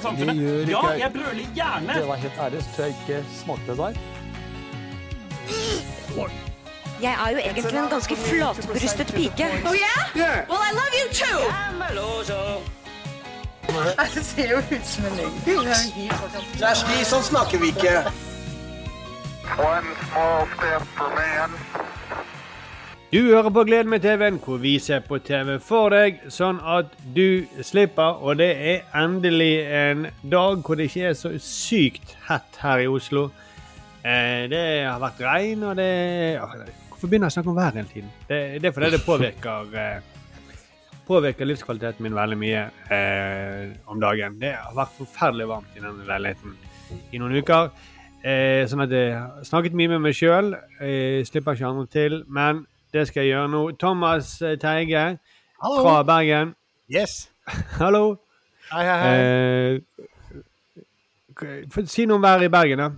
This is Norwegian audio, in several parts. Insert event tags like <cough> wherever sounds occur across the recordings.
i samfunnet. Ja, jeg brøler gjerne. Det var helt ærlig, så tror jeg ikke smakte det der. Jeg er jo egentlig en ganske flatbrystet pike. Oh yeah? Well, I love you too. <laughs> Det ser jo ut som en løgn. Kjersti, sånn snakker vi ikke. One small step for man. Du hører på Gleden med TV-en, hvor vi ser på TV for deg, sånn at du slipper. Og det er endelig en dag hvor det ikke er så sykt hett her i Oslo. Eh, det har vært regn, og det Hvorfor begynner jeg å snakke om vær hele tiden? Det, det er fordi det påvirker eh, påvirker livskvaliteten min veldig mye eh, om dagen. Det har vært forferdelig varmt i denne leiligheten i noen uker. Sånn at jeg har snakket mye med meg sjøl. Slipper ikke andre til. Men det skal jeg gjøre nå. Thomas eh, Teige Hallo. fra Bergen. Yes. <laughs> Hallo. Hei, hei, hei. Eh, si noe om været i Bergen, da.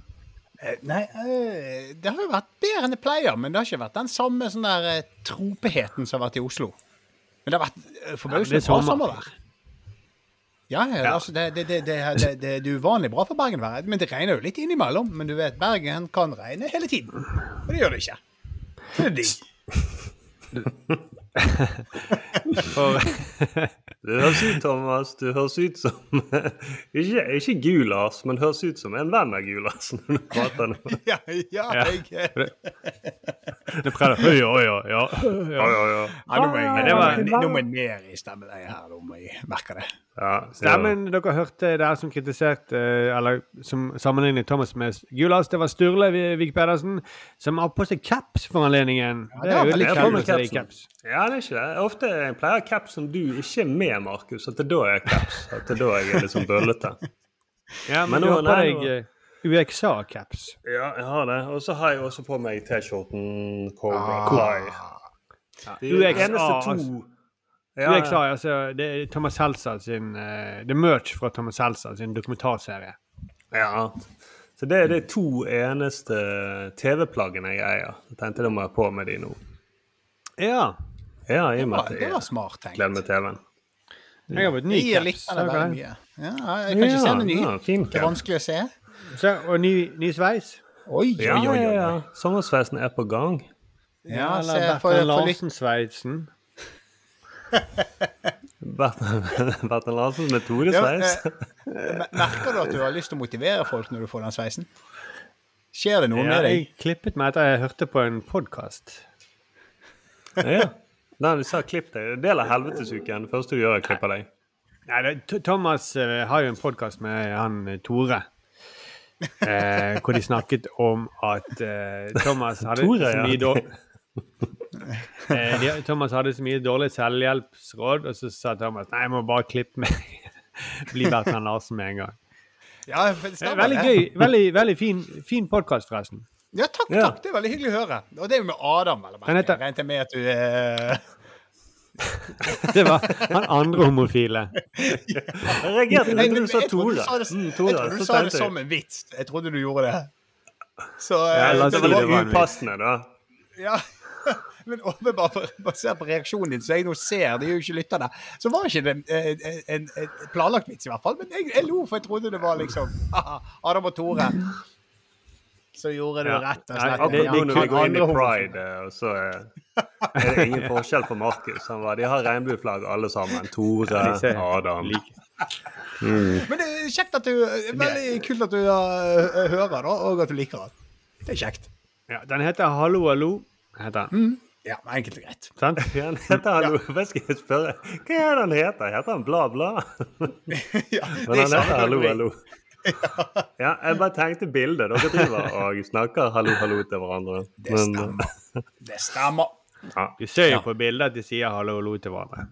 Eh, Nei, eh, det har jo vært bedre enn det pleier, men det har ikke vært den samme sånn der eh, tropeheten som har vært i Oslo. Men det har vært forbausende Ja, bra sommervær. Ja, ja, Ja. Altså, det, det, det, det, det, det, det er uvanlig bra for Bergen-været. Men det regner jo litt innimellom. Men du vet, Bergen kan regne hele tiden. Og det gjør det ikke. Det er digg. <laughs> For, <laughs> Det høres ut, Thomas, du høres ut som <laughs> Ikke, ikke Gulas, men høres ut som en venn av Gulas <laughs> når du prater nå. <laughs> Ja, ja, jeg det prøver høy, oi. Ja. Ja, ja, ja. ja, Nå må jeg, Men det var- nå må jeg ned i stemmeleiet her. Nå må jeg merke det. ja Stemmen dere hørte der som kritiserte, eh, eller som sammenlignet Thomas med Gulas, det var Sturle Vik Pedersen, som har på seg caps for anledningen. Ja, det det er jo litt kult. Ja, det er ikke det. Ofte jeg pleier caps som du ikke er med, Markus. At det da er caps. At det da jeg er liksom bøllete. <laughs> Ja, Men men du har på deg eh, UXA-caps. Ja, jeg har det. Og så har jeg også på meg T-skjorten Cobra Ah. Kai. UXA, to altså. ja, UXA, altså, det er Thomas Helsa sin eh, Det er merch fra Thomas Helsa sin dokumentarserie. Ja. Så det er de to eneste TV-plaggene jeg eier. Jeg tenkte da må jeg på med de nå. Ja. Ja, i og med var, at det jeg var smart tenkt. gleder meg TV-en. Jeg har fått ny Det caps. Ja, jeg kan ikke se noe ny. Ja, Det er vanskelig å se. Så, og ny, ny sveis. Oi, Ja, oi, oi. ja, oi. ja. Sommersveisen er på gang. Ja, eller se, for, for Larsen-sveisen. <laughs> Bertil Larsens ja, metodesveis. Ja, merker du at du har lyst til å motivere folk når du får den sveisen? Skjer det noe Ja, med deg? jeg klippet meg etter jeg hørte på en podkast. Ja. Nei, du sa klipp deg. Del av helvetesuken. Det første du gjør, er å klippe deg. Nei, det, Thomas uh, har jo en podkast med han eh, Tore. Eh, hvor de snakket om at eh, Thomas hadde Tore, så mye dårlig <laughs> eh, de, Thomas hadde så mye dårlig selvhjelpsråd, og så sa Thomas nei, jeg må bare klippe meg. <laughs> Bli Bertrand Larsen med en gang. Ja, det Eh, Veldig gøy. Veldig, veldig fin, fin podkast, forresten. Ja, takk, Ja. takk. Det er veldig hyggelig å høre. Og det er jo med Adam, vel å merke. Regnet Jeg med at du uh... <laughs> Det var han andre homofile. Jeg reagerte da du sa jeg trodde du sa det, Mm, jeg trodde du sa det som en vits. Jeg trodde du gjorde det. Så Ja, eh, la oss det si det var upassende, da. Ja, <laughs> men basert på reaksjonen din, så jeg nå ser, det er jo ikke lytterne, så var ikke det en, en, en, en planlagt vits i hvert fall. Men jeg, jeg lo, for jeg trodde det var liksom <laughs> Adam og Tore. Så gjorde du Ja. rett og slett. Det- nå når vi går inn i pride, eh, og så eh, er det ingen forskjell på Markus. Han var, De har regnbueflagg alle sammen. Tore, Adam. Mm. Men det er kjekt at du Veldig kult at du uh, hører, da, og at du liker den. Det er kjekt. Ja, den heter Hallo, hallo. heter den. Ja, men enkelt og greit. Sant? Ja, heter Hallo. Hva skal jeg spørre? Hva er det han heter? Heter han Bla, bla? <laughs> Ja, Men han heter Hallo, hallo. Ja, jeg bare tenkte bildet. Dere driver og snakker hallo, hallo til hverandre. Det stemmer. Det stemmer. ja, Du ser jo på bildet at de sier hallo, hallo til hverandre.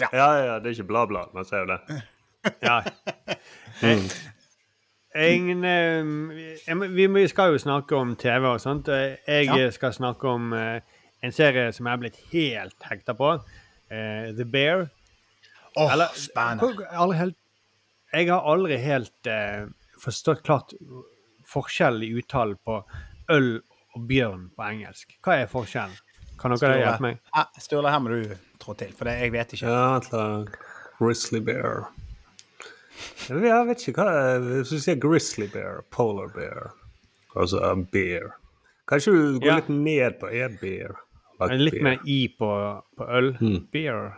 ja, ja, ja, det er ikke bla, bla. Man ser jo det. Ja. Mm. Ingen, eh, vi, vi skal jo snakke om TV og sånt. Eh, Jeg skal snakke om eh, en serie som jeg er blitt helt hekta på. The Bear. Åh, oh, spennende. Jeg har aldri helt, jeg har aldri helt eh, forstått klart forskjell i uttalen på øl og bjørn på engelsk. Hva er forskjellen? Kan dere hjelpe meg? Ah, Sturle, her må du trå til, for det, jeg vet ikke. Ja, takk. Grizzly bear. Jeg vet ikke hva Hvis du sier grizzly bear, polar bear, altså en bear Kanskje du går Ja. litt ned på e-bear? Like Litt beer. mer i på, på øl. Beer.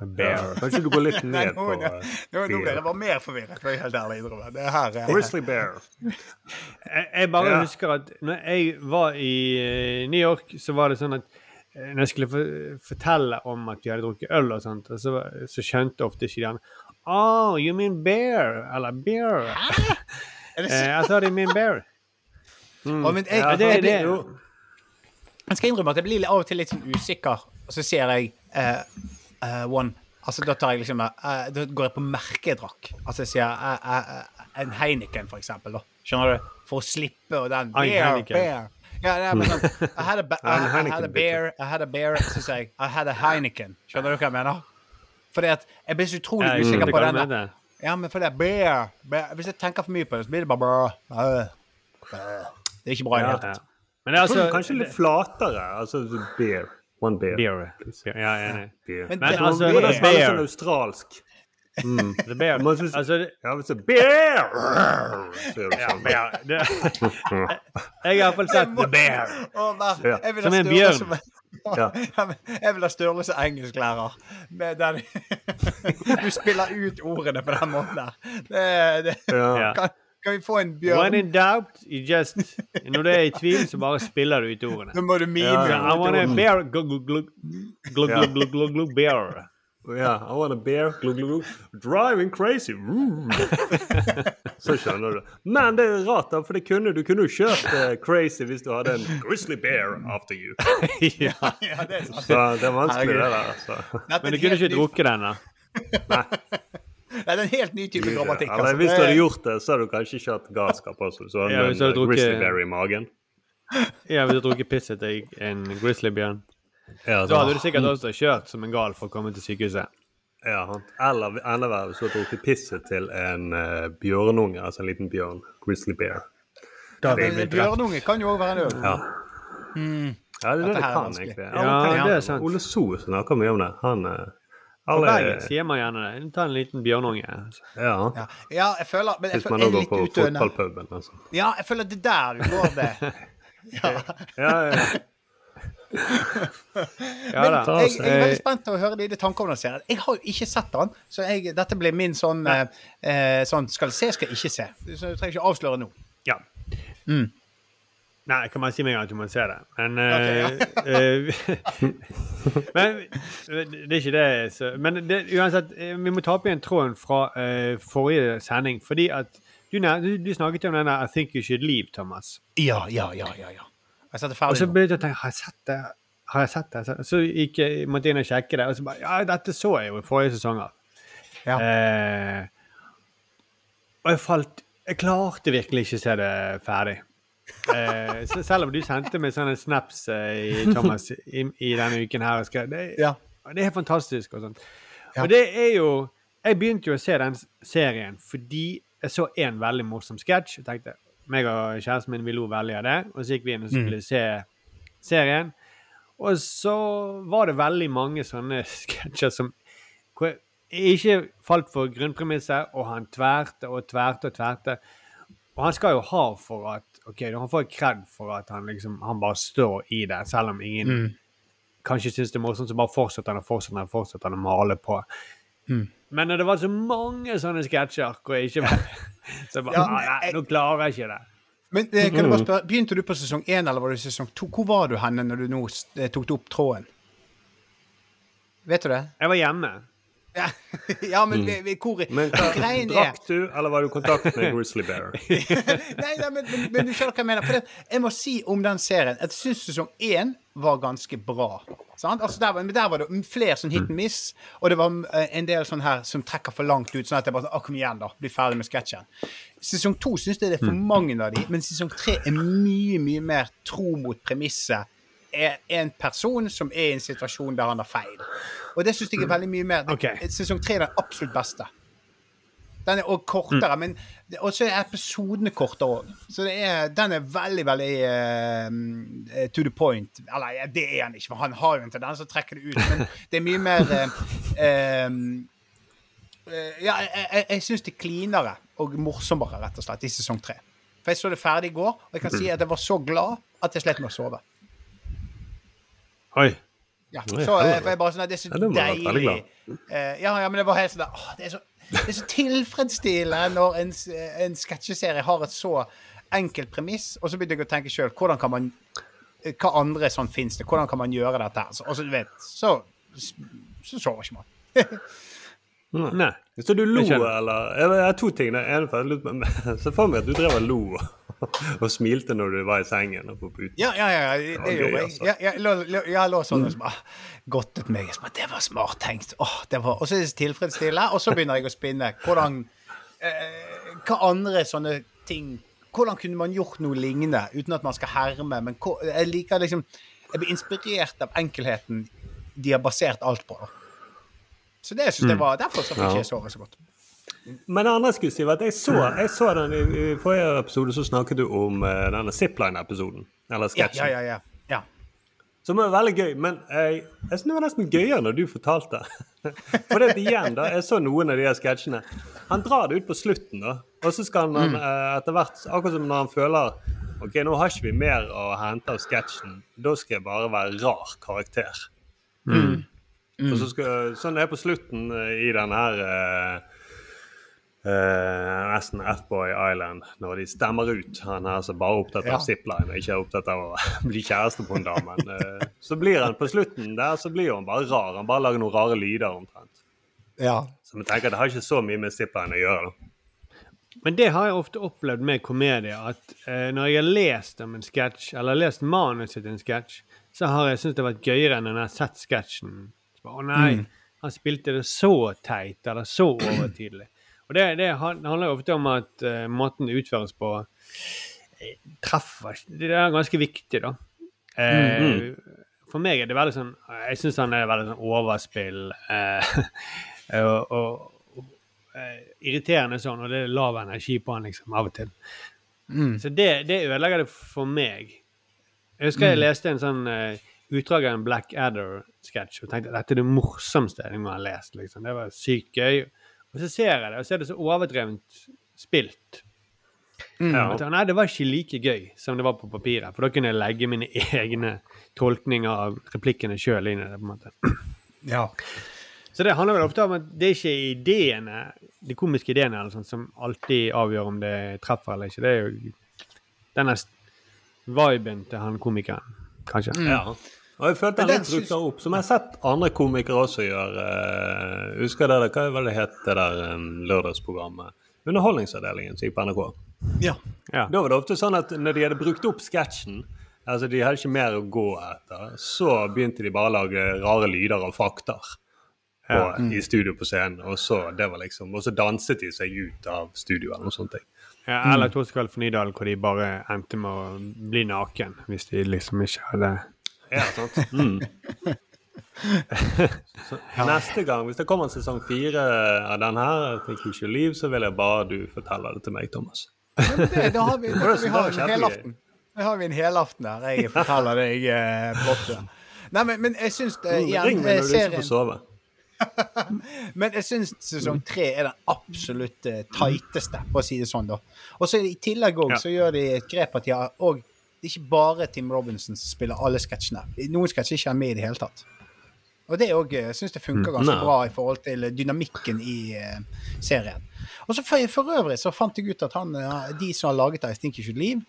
Ja, Bear. Kanskje du går litt <laughs> Nei, ned nå, på nå, nå, nå ble jeg bare mer forvirret. For jeg helt ærlig innrømme. Det her er Grizzly bear. <laughs> Jeg, jeg bare Ja. husker at når jeg var i eh, New York, så var det sånn at eh, når jeg skulle for, fortelle om at vi hadde drukket øl og sånt, og så, så skjønte ofte ikke de andre Oh, you mean bear? Eller bear. <laughs> Er det Eh, så- jeg sa de mean bear. Å, men jeg, Ja, det jeg, det. jeg, jeg skal innrømme at jeg blir av og til litt sånn usikker, og så ser jeg eh, eh, one Altså, da tar jeg liksom uh, Da går jeg på merkedrakk. Altså, jeg sier uh, en Heineken, for eksempel. da. Skjønner du? For å slippe og den Ein Bear, bear. Ja, nei, men sånn I had a, ba- <laughs> I, I had a bear, I had a bear, så sier jeg I had a Heineken. Skjønner du hva jeg mener? Fordi at jeg blir så utrolig usikker på den Ja, men for det er bear, bear. Hvis jeg tenker for mye på det, så blir det bare. Det er ikke bra i det hele tatt. Men det er altså Kanskje litt flatere. Altså bear. One bear. Beer. Ja, jeg er enig. Beer. Men Men det- altså, det er sånn australsk. The bear. Man synes- Altså, det, Ja, hvis det er bear! Ja, sånn. bear. Det, <laughs> jeg har i hvert fall sett The Bear. Oh, nei, Ja. jeg vil Som en bjørn. som <laughs> Ja. Ja, jeg vil ha Sturle som engelsklærer. Med den <laughs> Du spiller ut ordene på den måten der. Det, det, Ja. Ja. kan, kan vi få en When in doubt, you just Når du er i tvil, så bare spiller du ut ordene. Så må du mime. Yeah, I want a bear glug, glug, glug, glug, Ja. glug, glug, glug, glug, bear. Yeah, I want a bear. Glug, glug, glug. Driving crazy. Mm. Så skjønner du. Men det er rart, da, for det kunne, du kunne jo kjørt uh, crazy hvis du hadde en grizzly bear after you. ja. Ja, det er sant. Så det er vanskelig, det der. altså. Er Men du kunne ikke drukket den, da. <laughs> Det er en helt ny type grammatikk. Altså. altså. hvis du hadde gjort det, så hadde du kanskje ikke hatt galskap også. Så hadde Ja, du hvis du hadde en drukket- grizzly bear i magen. <laughs> Ja, Hvis du hadde drukket pisset til en grizzlybjørn, Ja, så hadde du sikkert også kjørt som en gal for å komme til sykehuset. Ja. Eller enda verre hvis du hadde drukket pisset til en uh, bjørnunge, altså en liten bjørn. Grizzly bear. Da Men en Bjørnunge kan jo òg være en øl. Ja. Ja, det er det det kan, egentlig. Ja, det er sant. Ole So snakker mye om det. Han eh, På Bergen sier man gjerne det. Ta en liten bjørnunge. Ja. Ja. ja, jeg føler Men jeg Hvis man da nå går på fotballpuben. Altså. Ja, jeg føler det er der går det. <laughs> Ja, ja. <laughs> Ja Men da. jeg, jeg er veldig spent på å høre dine tanker om den serien. Jeg har jo ikke sett den, så jeg, dette blir min sånn, eh, eh, sånn Skal se, skal ikke se. Så du trenger ikke avsløre nå. Ja. Nei, kan man si med en gang at du må se det. Men okay, eh, eh, <laughs> Men det er ikke det så, Men det, uansett, eh, vi må ta opp igjen tråden fra uh, forrige sending. Fordi at du, du, snakket om denne I think you should leave, Thomas. Ja, ja, ja. ja, ja. Jeg setter Og så ferdig begynte jeg å tenke Har jeg sett det? Har jeg sett det? Så- Så gikk jeg, måtte jeg inn og sjekke det. Og så bare Ja, dette så jeg jo i forrige sesong av. Ja. Uh, og jeg falt Jeg klarte virkelig ikke å se det ferdig. Eh, selv om du sendte meg sånne snaps, eh, i, <laughs> Thomas, i, i denne uken her skrev det, Ja. det er fantastisk og sånt. Ja. Og det er jo Jeg begynte jo å se den serien fordi jeg så en veldig morsom sketsj. jeg tenkte meg og kjæresten min vi lo veldig av det. Og så gikk vi inn og skulle se serien. Og så var det veldig mange sånne <laughs> sketsjer som hvor jeg ikke falt for grunnpremisset, og han tverte og tverte og tverte. Og han skal jo ha for at ok, Han får kred for at han liksom han bare står i det, selv om ingen Mm. kanskje syns det er morsomt, så bare fortsetter han og fortsetter han og fortsetter han å male på. Mm. Men når det var så mange sånne sketsjer hvor jeg ikke var <laughs> Så jeg bare Ja, «Ah, Nei, nå klarer jeg ikke det. Men eh, kan jeg bare spørre, Begynte du på sesong én, eller var det sesong to? Hvor var du henne når du nå eh, tok opp tråden? Vet du det? Jeg var hjemme. Ja, <laughs> ja men vi, vi, hvor Mm. Men hva, Greien er drakk du, eller var du i kontakt med <laughs> grizzly bear? <laughs> Nei, nei men, men, men du skjønner hva jeg mener. For det, jeg må si om den serien at jeg syns sesong én var ganske bra. Sant? Altså der, var- der var det flere sånn hit and miss, og det var eh, en del sånn her som trekker for langt ut. Sånn at jeg bare sånn, kom igjen, da. Bli ferdig med sketsjen. Sesong to syns jeg det er for mange av de, men sesong tre er mye, mye mer tro mot premisset. Er en person som er i en situasjon der han har feil. Og det syns jeg er veldig mye mer. Okay. Sesong tre er den absolutt beste. Den er òg kortere, men Og så er episodene kortere òg. Så det er, den er veldig, veldig uh, to the point. Eller ja, det er han ikke, for han har jo en tendens til å trekke det ut. Men det er mye mer eh, <laughs> Eh, Ja, jeg, jeg, jeg syns det er cleanere og morsommere, rett og slett, i sesong tre. For jeg så det ferdig i går, og jeg kan si at jeg var så glad at jeg slet med å sove. Oi. Ja, så helvete. eh, jeg bare sånn at Det er så det deilig. Eh, ja, ja, men det var helt sånn åh, det, er så, det er så tilfredsstillende når en, en sketsjeserie har et så enkelt premiss, og så begynte jeg å tenke sjøl hvordan kan man eh, Hva andre sånn fins det? Hvordan kan man gjøre dette her? Så, og så, du vet, så, så sover ikke man. <laughs> Nei. Så du lo, eller? Jeg er har to ting. Det ene jeg lurte på- <laughs> Se for meg at du drev og lo og smilte når du var i sengen. og på puten. Ja, ja, ja, det, det gjorde jeg. altså. Ja, jeg lå, jeg lå sånn og så bare godtet meg. Så bare, det var smart tenkt. Åh, det var, og så det og så begynner jeg å spinne. Hvordan eh, Hva andre sånne ting Hvordan kunne man gjort noe lignende uten at man skal herme? Men hva, jeg liker liksom Jeg blir inspirert av enkelheten de har basert alt på. Så det synes jeg var Derfor så fikk jeg sove så godt. Men det andre skulle si var at jeg så, jeg så den i, i forrige episode, så snakket du om uh, denne Zipline-episoden. Eller sketsjen. ja, ja. ja. ja. Som er veldig gøy, men jeg, jeg synes det var nesten gøyere når du fortalte. <laughs> For det igjen, da, jeg så noen av de her sketsjene. Han drar det ut på slutten, da. Og så skal han eh, etter hvert, akkurat som når han føler OK, nå har ikke vi mer å hente av sketsjen. Da skal jeg bare være rar karakter. Og så skal, sånn er det på slutten eh, i den her eh, eh, nesten F-Boy Island, når de stemmer ut han her som bare er opptatt av Ja. zipline og ikke er opptatt av å <laughs> bli kjæreste på en dame. Uh, så blir han på slutten der så blir han bare rar. Han bare lager noen rare lyder omtrent. ja. Så vi tenker at det har ikke så mye med zipline å gjøre. da. Men det har jeg ofte opplevd med komedie, at uh, når jeg har lest om en sketsj, eller lest manuset til en sketsj, så har jeg syntes det har vært gøyere enn når jeg har sett sketsjen. Så bare, Å nei, han spilte det så teit, eller så overtydelig. Og det, det handler jo ofte om at uh, måten det utføres på, eh, treffer Det er ganske viktig, da. Eh, For meg er det veldig sånn Jeg syns han er veldig sånn overspill. Eh, og, <laughs> og, og eh, irriterende sånn, og det er lav energi på han liksom av og til. Så det, det ødelegger det for meg. Jeg husker jeg leste en sånn utdrag av en Black Adder-sketsj og tenkte at dette er det morsomste jeg har lest. liksom. Det var sykt gøy. Og så ser jeg det, og så er det så overdrevent spilt. Ja. Jeg Nei, det var ikke like gøy som det var på papiret. For da kunne jeg legge mine <laughs> egne tolkninger av replikkene sjøl inn i det. på en måte. ja. Så det handler vel ofte om at det er ikke ideene, de komiske ideene eller sånt, som alltid avgjør om det treffer eller ikke. Det er jo denne viben til han komikeren, kanskje. Ja. Og jeg følte han den litt rykka opp, som jeg har sett andre komikere også gjøre. Uh, husker det der, hva var det het det der um, lørdagsprogrammet? Underholdningsavdelingen som gikk på NRK. ja. Ja. Da var det ofte sånn at når de hadde brukt opp sketsjen, altså de hadde ikke mer å gå etter, så begynte de bare å lage rare lyder og fakter på, Ja. i studio på scenen. Og så, det var liksom, og så danset de seg ut av studioet. eller noe sånt. Ja, eller Torskall for Nydalen, hvor de bare endte med å bli naken hvis de liksom ikke hadde Ja, sant? Mm. <laughs> Neste gang, hvis det kommer en sesong fire av den her, så vil jeg bare du forteller det til meg, Thomas. det, da har vi, <laughs> da, vi har en helaften. Da har vi en helaften der jeg forteller deg eh, plottet. Nei, men, men jeg syns eh, igjen Ring meg eh, når du ikke får sove. <laughs> Men jeg syns sesong tre er den absolutt eh, tighteste, for å si det sånn, da. Og så i tillegg òg så gjør de et grep at de har og Det er ikke bare Tim Robinson som spiller alle sketsjene. Noen sketsjer er ikke han med i det hele tatt. Og det òg syns jeg funker ganske Nei. bra i forhold til dynamikken i uh, serien. Og så for, for øvrig så fant jeg ut at han, eh, de som har laget I Think You Should Leave,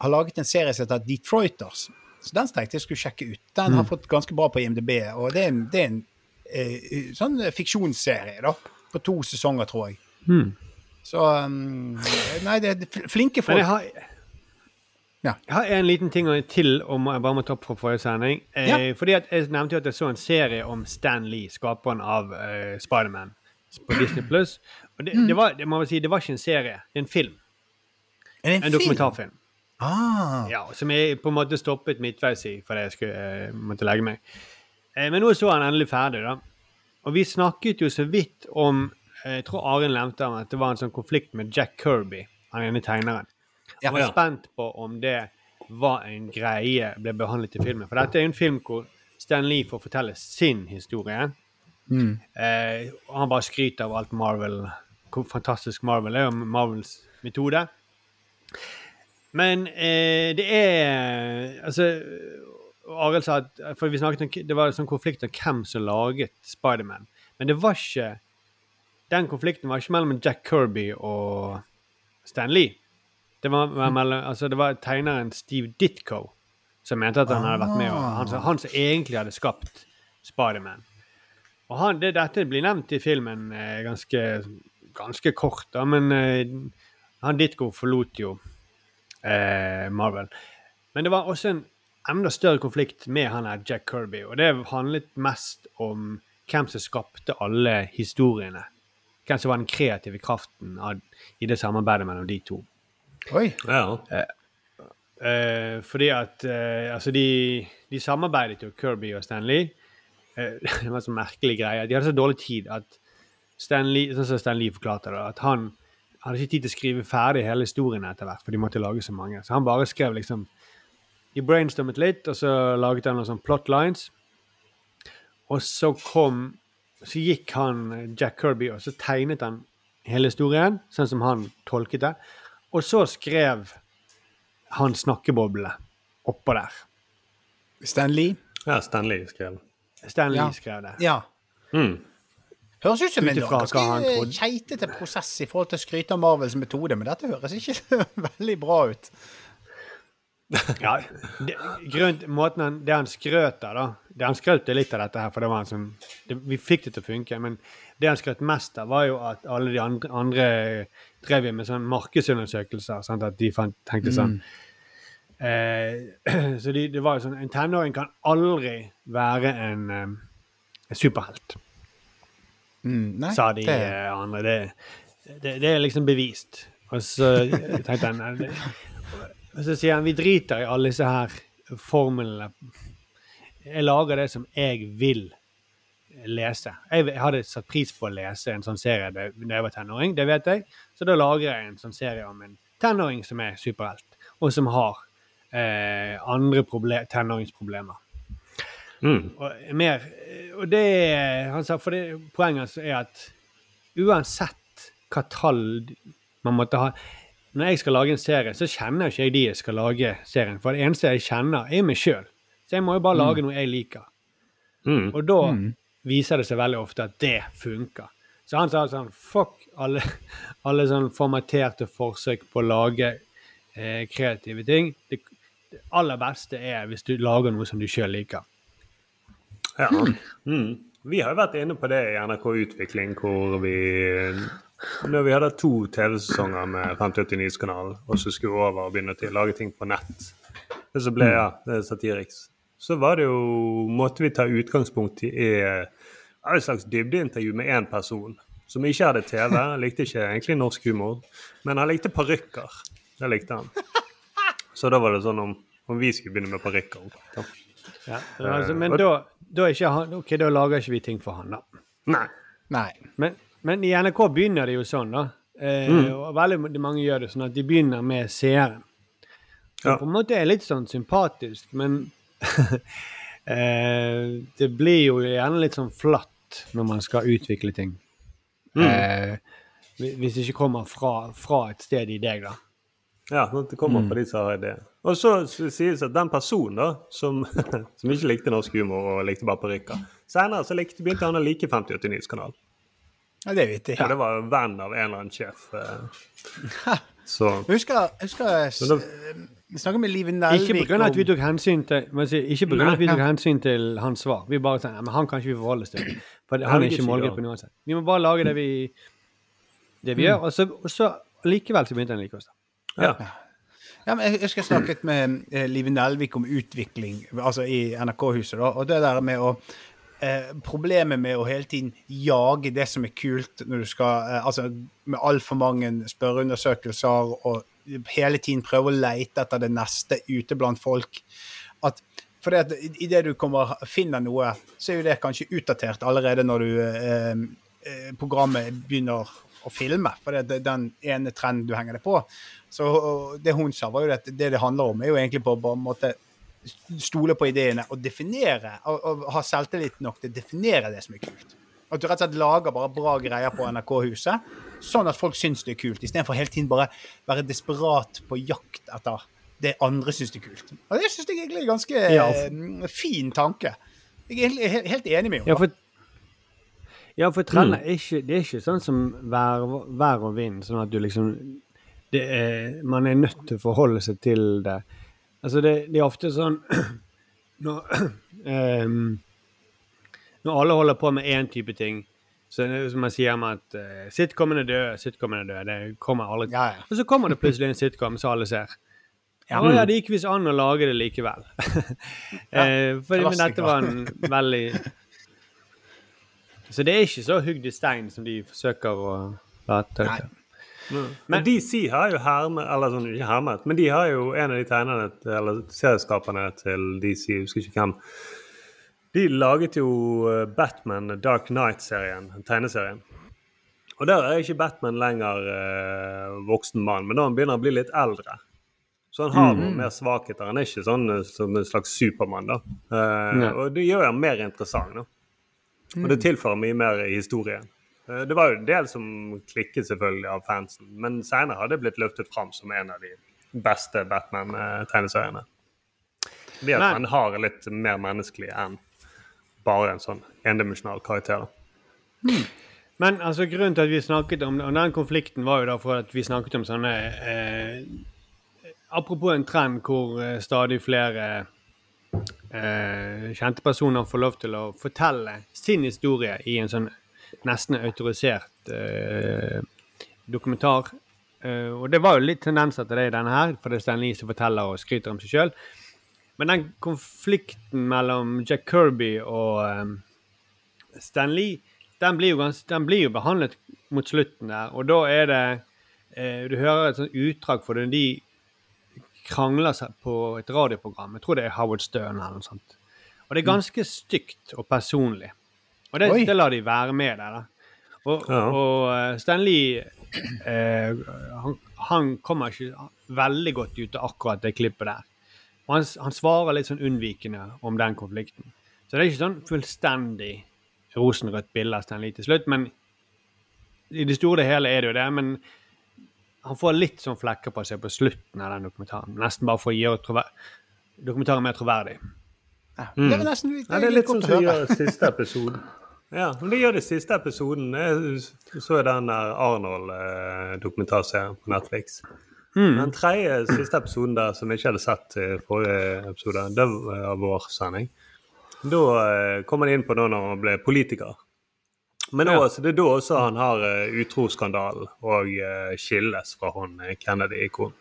har laget en serie som heter Detroiters. Så den tenkte jeg skulle sjekke ut. Den har fått ganske bra på IMDb, og det er en, det er en uh, sånn fiksjonsserie, da. På to sesonger, tror jeg. Så um, Nei, det er fl- flinke Men jeg folk. har, Ja. jeg har en liten ting til om jeg bare må ta opp fra forrige sending. Eh, Ja. Fordi Jeg nevnte jo at jeg så en serie om Stan Lee, skaperen av uh, Spiderman, på Disney Pluss. Det, det, det, var, det, si, det var ikke en serie, det er en film. Er det en, En film? dokumentarfilm. Ah, Ja, som jeg på en måte stoppet midtveis i fordi jeg skulle, uh, måtte legge meg. Eh, men nå så han endelig ferdig, da. Og vi snakket jo så vidt om eh, Jeg tror Arild nevnte at det var en sånn konflikt med Jack Kirby, han ene tegneren. Jeg var ja. spent på om det var en greie ble behandlet i filmen. For dette er jo en film hvor Stan Lee får fortelle sin historie. Eh, han bare skryter av alt Marvel Hvor fantastisk Marvel er, og Marvels metode. Men eh, det er Altså Arild sa at For vi snakket om det var en sånn konflikt om hvem som laget Spiderman. Men det var ikke Den konflikten var ikke mellom Jack Kirby og Stan Lee. Det var, mellom, altså det var tegneren Steve Ditko som mente at han hadde vært med, og han, han som egentlig hadde skapt Spiderman. Og han, det, dette blir nevnt i filmen eh, ganske, ganske kort, da, men eh, han Ditko forlot jo eh, Marvel. Men det var også en enda større konflikt med han her Jack Kirby, og det handlet mest om hvem som skapte alle historiene. Hvem som var den kreative kraften av, i det samarbeidet mellom de to. Oi. Ja. Eh, fordi at eh, Altså, de, de samarbeidet jo, Kirby og Stanley. Eh, <laughs> det var en sånn merkelig greie. De hadde så dårlig tid at Stanley, sånn som Stanley forklarte det, at han hadde ikke tid til å skrive ferdig hele historien etter hvert, for de måtte lage så mange. Så han bare skrev liksom De brainstormet litt, og så laget han noen sånne plot lines. Og så kom Så gikk han, Jack Kirby, og så tegnet han hele historien, sånn som han tolket det. Og så skrev han snakkeboblene oppå der. Stan Lee? ja, Stanley skrev. Stanley Ja. skrev det. Ja. Mm. Høres ut som en han ganske keitete prosess i forhold til å skryte av Marvels metode, men dette høres ikke <laughs> veldig bra ut. Ja, det, grunnt, måten han, det han skrøt av, da det Han skrøt litt av dette her, for det var en sånn det, Vi fikk det til å funke, men det han skrøt mest av, var jo at alle de andre, andre drev med sånn markedsundersøkelser. Sant? At de fant, tenkte sånn eh, <clears throat> Så de, det var jo sånn En tenåring kan aldri være en, eh, en superhelt, Mm, nei, sa de det- eh, andre. Det, det, det er liksom bevist. Og så tenkte han Og så sier han vi driter i alle disse her formlene. Jeg lager det som jeg vil lese. Jeg, hadde satt pris på å lese en sånn serie da jeg var tenåring, det vet jeg. Så da lager jeg en sånn serie om en tenåring som er superhelt, og som har eh, andre tenåringsproblemer. Mm. Og, mer, og det han sa, for det, Poenget hans er at uansett hva tall man måtte ha Når jeg skal lage en serie, så kjenner ikke jeg de jeg skal lage serien. For det eneste jeg kjenner, er meg sjøl. Så jeg må jo bare lage noe jeg liker. Mm. Og da viser det seg veldig ofte at det funker. Så han sa sånn Fuck alle, <laughs> alle sånn formaterte forsøk på å lage eh, kreative ting. Det, det aller beste er hvis du lager noe som du sjøl liker. Ja. Mm. Vi har jo vært inne på det i NRK Utvikling, hvor vi Når vi hadde to TV-sesonger med 589-kanalen, og så skulle vi over og begynne til å lage ting på nett, det så ble ja, det er Satiriks, så var det jo Måtte vi ta utgangspunkt i eh, et slags dybdeintervju med én person som ikke hadde TV. Likte ikke egentlig norsk humor, men han likte parykker. Det likte han. Så da var det sånn om, om vi skulle begynne med parykker. Ja, altså, men da, da, ikke han, okay, da lager ikke vi ting for han, da. Nei. Nei. Men, men i NRK begynner det jo sånn, da. Eh, Og veldig mange gjør det sånn at de begynner med seeren. Som Ja. på en måte er litt sånn sympatisk, men eh, <laughs> det blir jo gjerne litt sånn flatt når man skal utvikle ting. Eh, hvis det ikke kommer fra, fra et sted i deg, da. Ja, sånn det kommer fra de som har ideen. Og så sies det at den personen da, som, <laughs> som ikke likte norsk humor og likte bare parykker Senere så likte, begynte han å like 5089-kanalen. Ja, det er vittig. Og det var venn av en eller annen sjef. <laughs> Så Jeg husker, jeg husker da- eh, Vi snakket med Live Ikke Nelvik pga. at vi tok hensyn til Ikke på grunn av at vi tok hensyn til hans svar. Vi bare tenkte, "Nei, men han kan ikke vi forholde oss til. For han er ikke ikke målgruppen uansett. Vi må bare lage det vi, det vi gjør. Og så, og så likevel så begynte han å like oss. da. ja. Ja, men jeg husker jeg snakket med eh, Live Nelvik om utvikling altså i NRK-huset. da, Og det der med å eh, Problemet med å hele tiden jage det som er kult når du skal eh, Altså med altfor mange spørreundersøkelser og hele tiden prøve å leite etter det neste ute blant folk. At for det at idet du kommer, finner noe, så er jo det kanskje utdatert allerede når du eh, eh, programmet begynner å filme. For det er den ene trenden du henger deg på. Så det hun sa, var jo at det det handler om, er jo egentlig på en måte stole på ideene og definere, og, og ha selvtillit nok til å definere det som er kult. At du rett og slett lager bare bra greier på NRK-huset, sånn at folk syns det er kult, istedenfor hele tiden bare være desperat på jakt etter det andre syns det er kult. Og det syns jeg egentlig er en ganske Ja. eh, fin tanke. Jeg er egentlig helt enig med Ja, henne. for, ja, for trender er ikke, det er ikke sånn som vær, vær og vind, sånn at du liksom det er, Man er nødt til å forholde seg til det. Altså, det, det er ofte sånn <clears throat> når, um, <clears throat> når alle holder på med én type ting, så man sier om at uh, sitcomen er død, sitcomen er død. Det kommer aldri Ja, ja. Og så kommer det plutselig en sitcom som alle ser. Ja. mm. ja, det gikk visst an å lage det likevel. <laughs> uh, fordi, men dette var en veldig Så det er ikke så hugd i stein som de forsøker å late Nei. Til. Men DC har jo hermet, eller sånn, ikke hermet, men de har jo en av de tegnerne, eller serieskaperne til DC, jeg husker ikke hvem. De laget jo eh, Batman Dark Knight-serien, tegneserien. Og der er ikke Batman lenger eh, voksen mann, men da han begynner å bli litt eldre. Så han har noen mer svakheter. Han er ikke sånn eh, som en slags Supermann, da. Eh, Ja. Og det gjør han mer interessant, da. Og det tilfører mye mer i historien. Eh, Det var jo en del som klikket selvfølgelig av fansen, men senere har det blitt løftet fram som en av de beste Batman-tegneseriene. Ved at man har litt mer menneskelig enn bare en sånn endimensjonal karakter. Hmm. Men altså, grunnen til at vi snakket om, om den konflikten, var jo da for at vi snakket om sånne eh, Apropos en trend hvor eh, stadig flere eh, kjente personer får lov til å fortelle sin historie i en sånn nesten autorisert eh, dokumentar. Eh, og det var jo litt tendenser til det i denne her, for det er Stan Lee som forteller og skryter om seg sjøl. Men den konflikten mellom Jack Kirby og eh, Stan Lee, den blir, jo gans, den blir jo behandlet mot slutten der. Og da er det eh, Du hører et sånt utdrag for det. De krangler seg på et radioprogram. Jeg tror det er Howard Stern eller noe sånt. Og det er ganske stygt og personlig. Og det, det lar de være med der, da. Og, Ja. og Stanley eh, han, han kommer ikke veldig godt ut av akkurat det klippet der. Og han, han svarer litt sånn unnvikende om den konflikten. Så det er ikke sånn fullstendig rosenrødt bilde av Stanley til slutt, men i det store og hele er det jo det. Men han får litt sånn flekker på seg på slutten av den dokumentaren. Nesten bare for å gjøre dokumentaren mer troverdig. Ja. Det er nesten Ja, det er litt sånn som å høre. siste episoden. Ja, men det gjør det siste episoden. Jeg så den der Arnold-dokumentarserien på Netflix. Den tredje siste episoden der som jeg ikke hadde sett i forrige episode, det var vår sending. Da eh, kommer de inn på da når han ble politiker. Men Ja. også, det er da også han har uh, utroskandalen og eh, skilles fra hun eh, Kennedy-ikonen.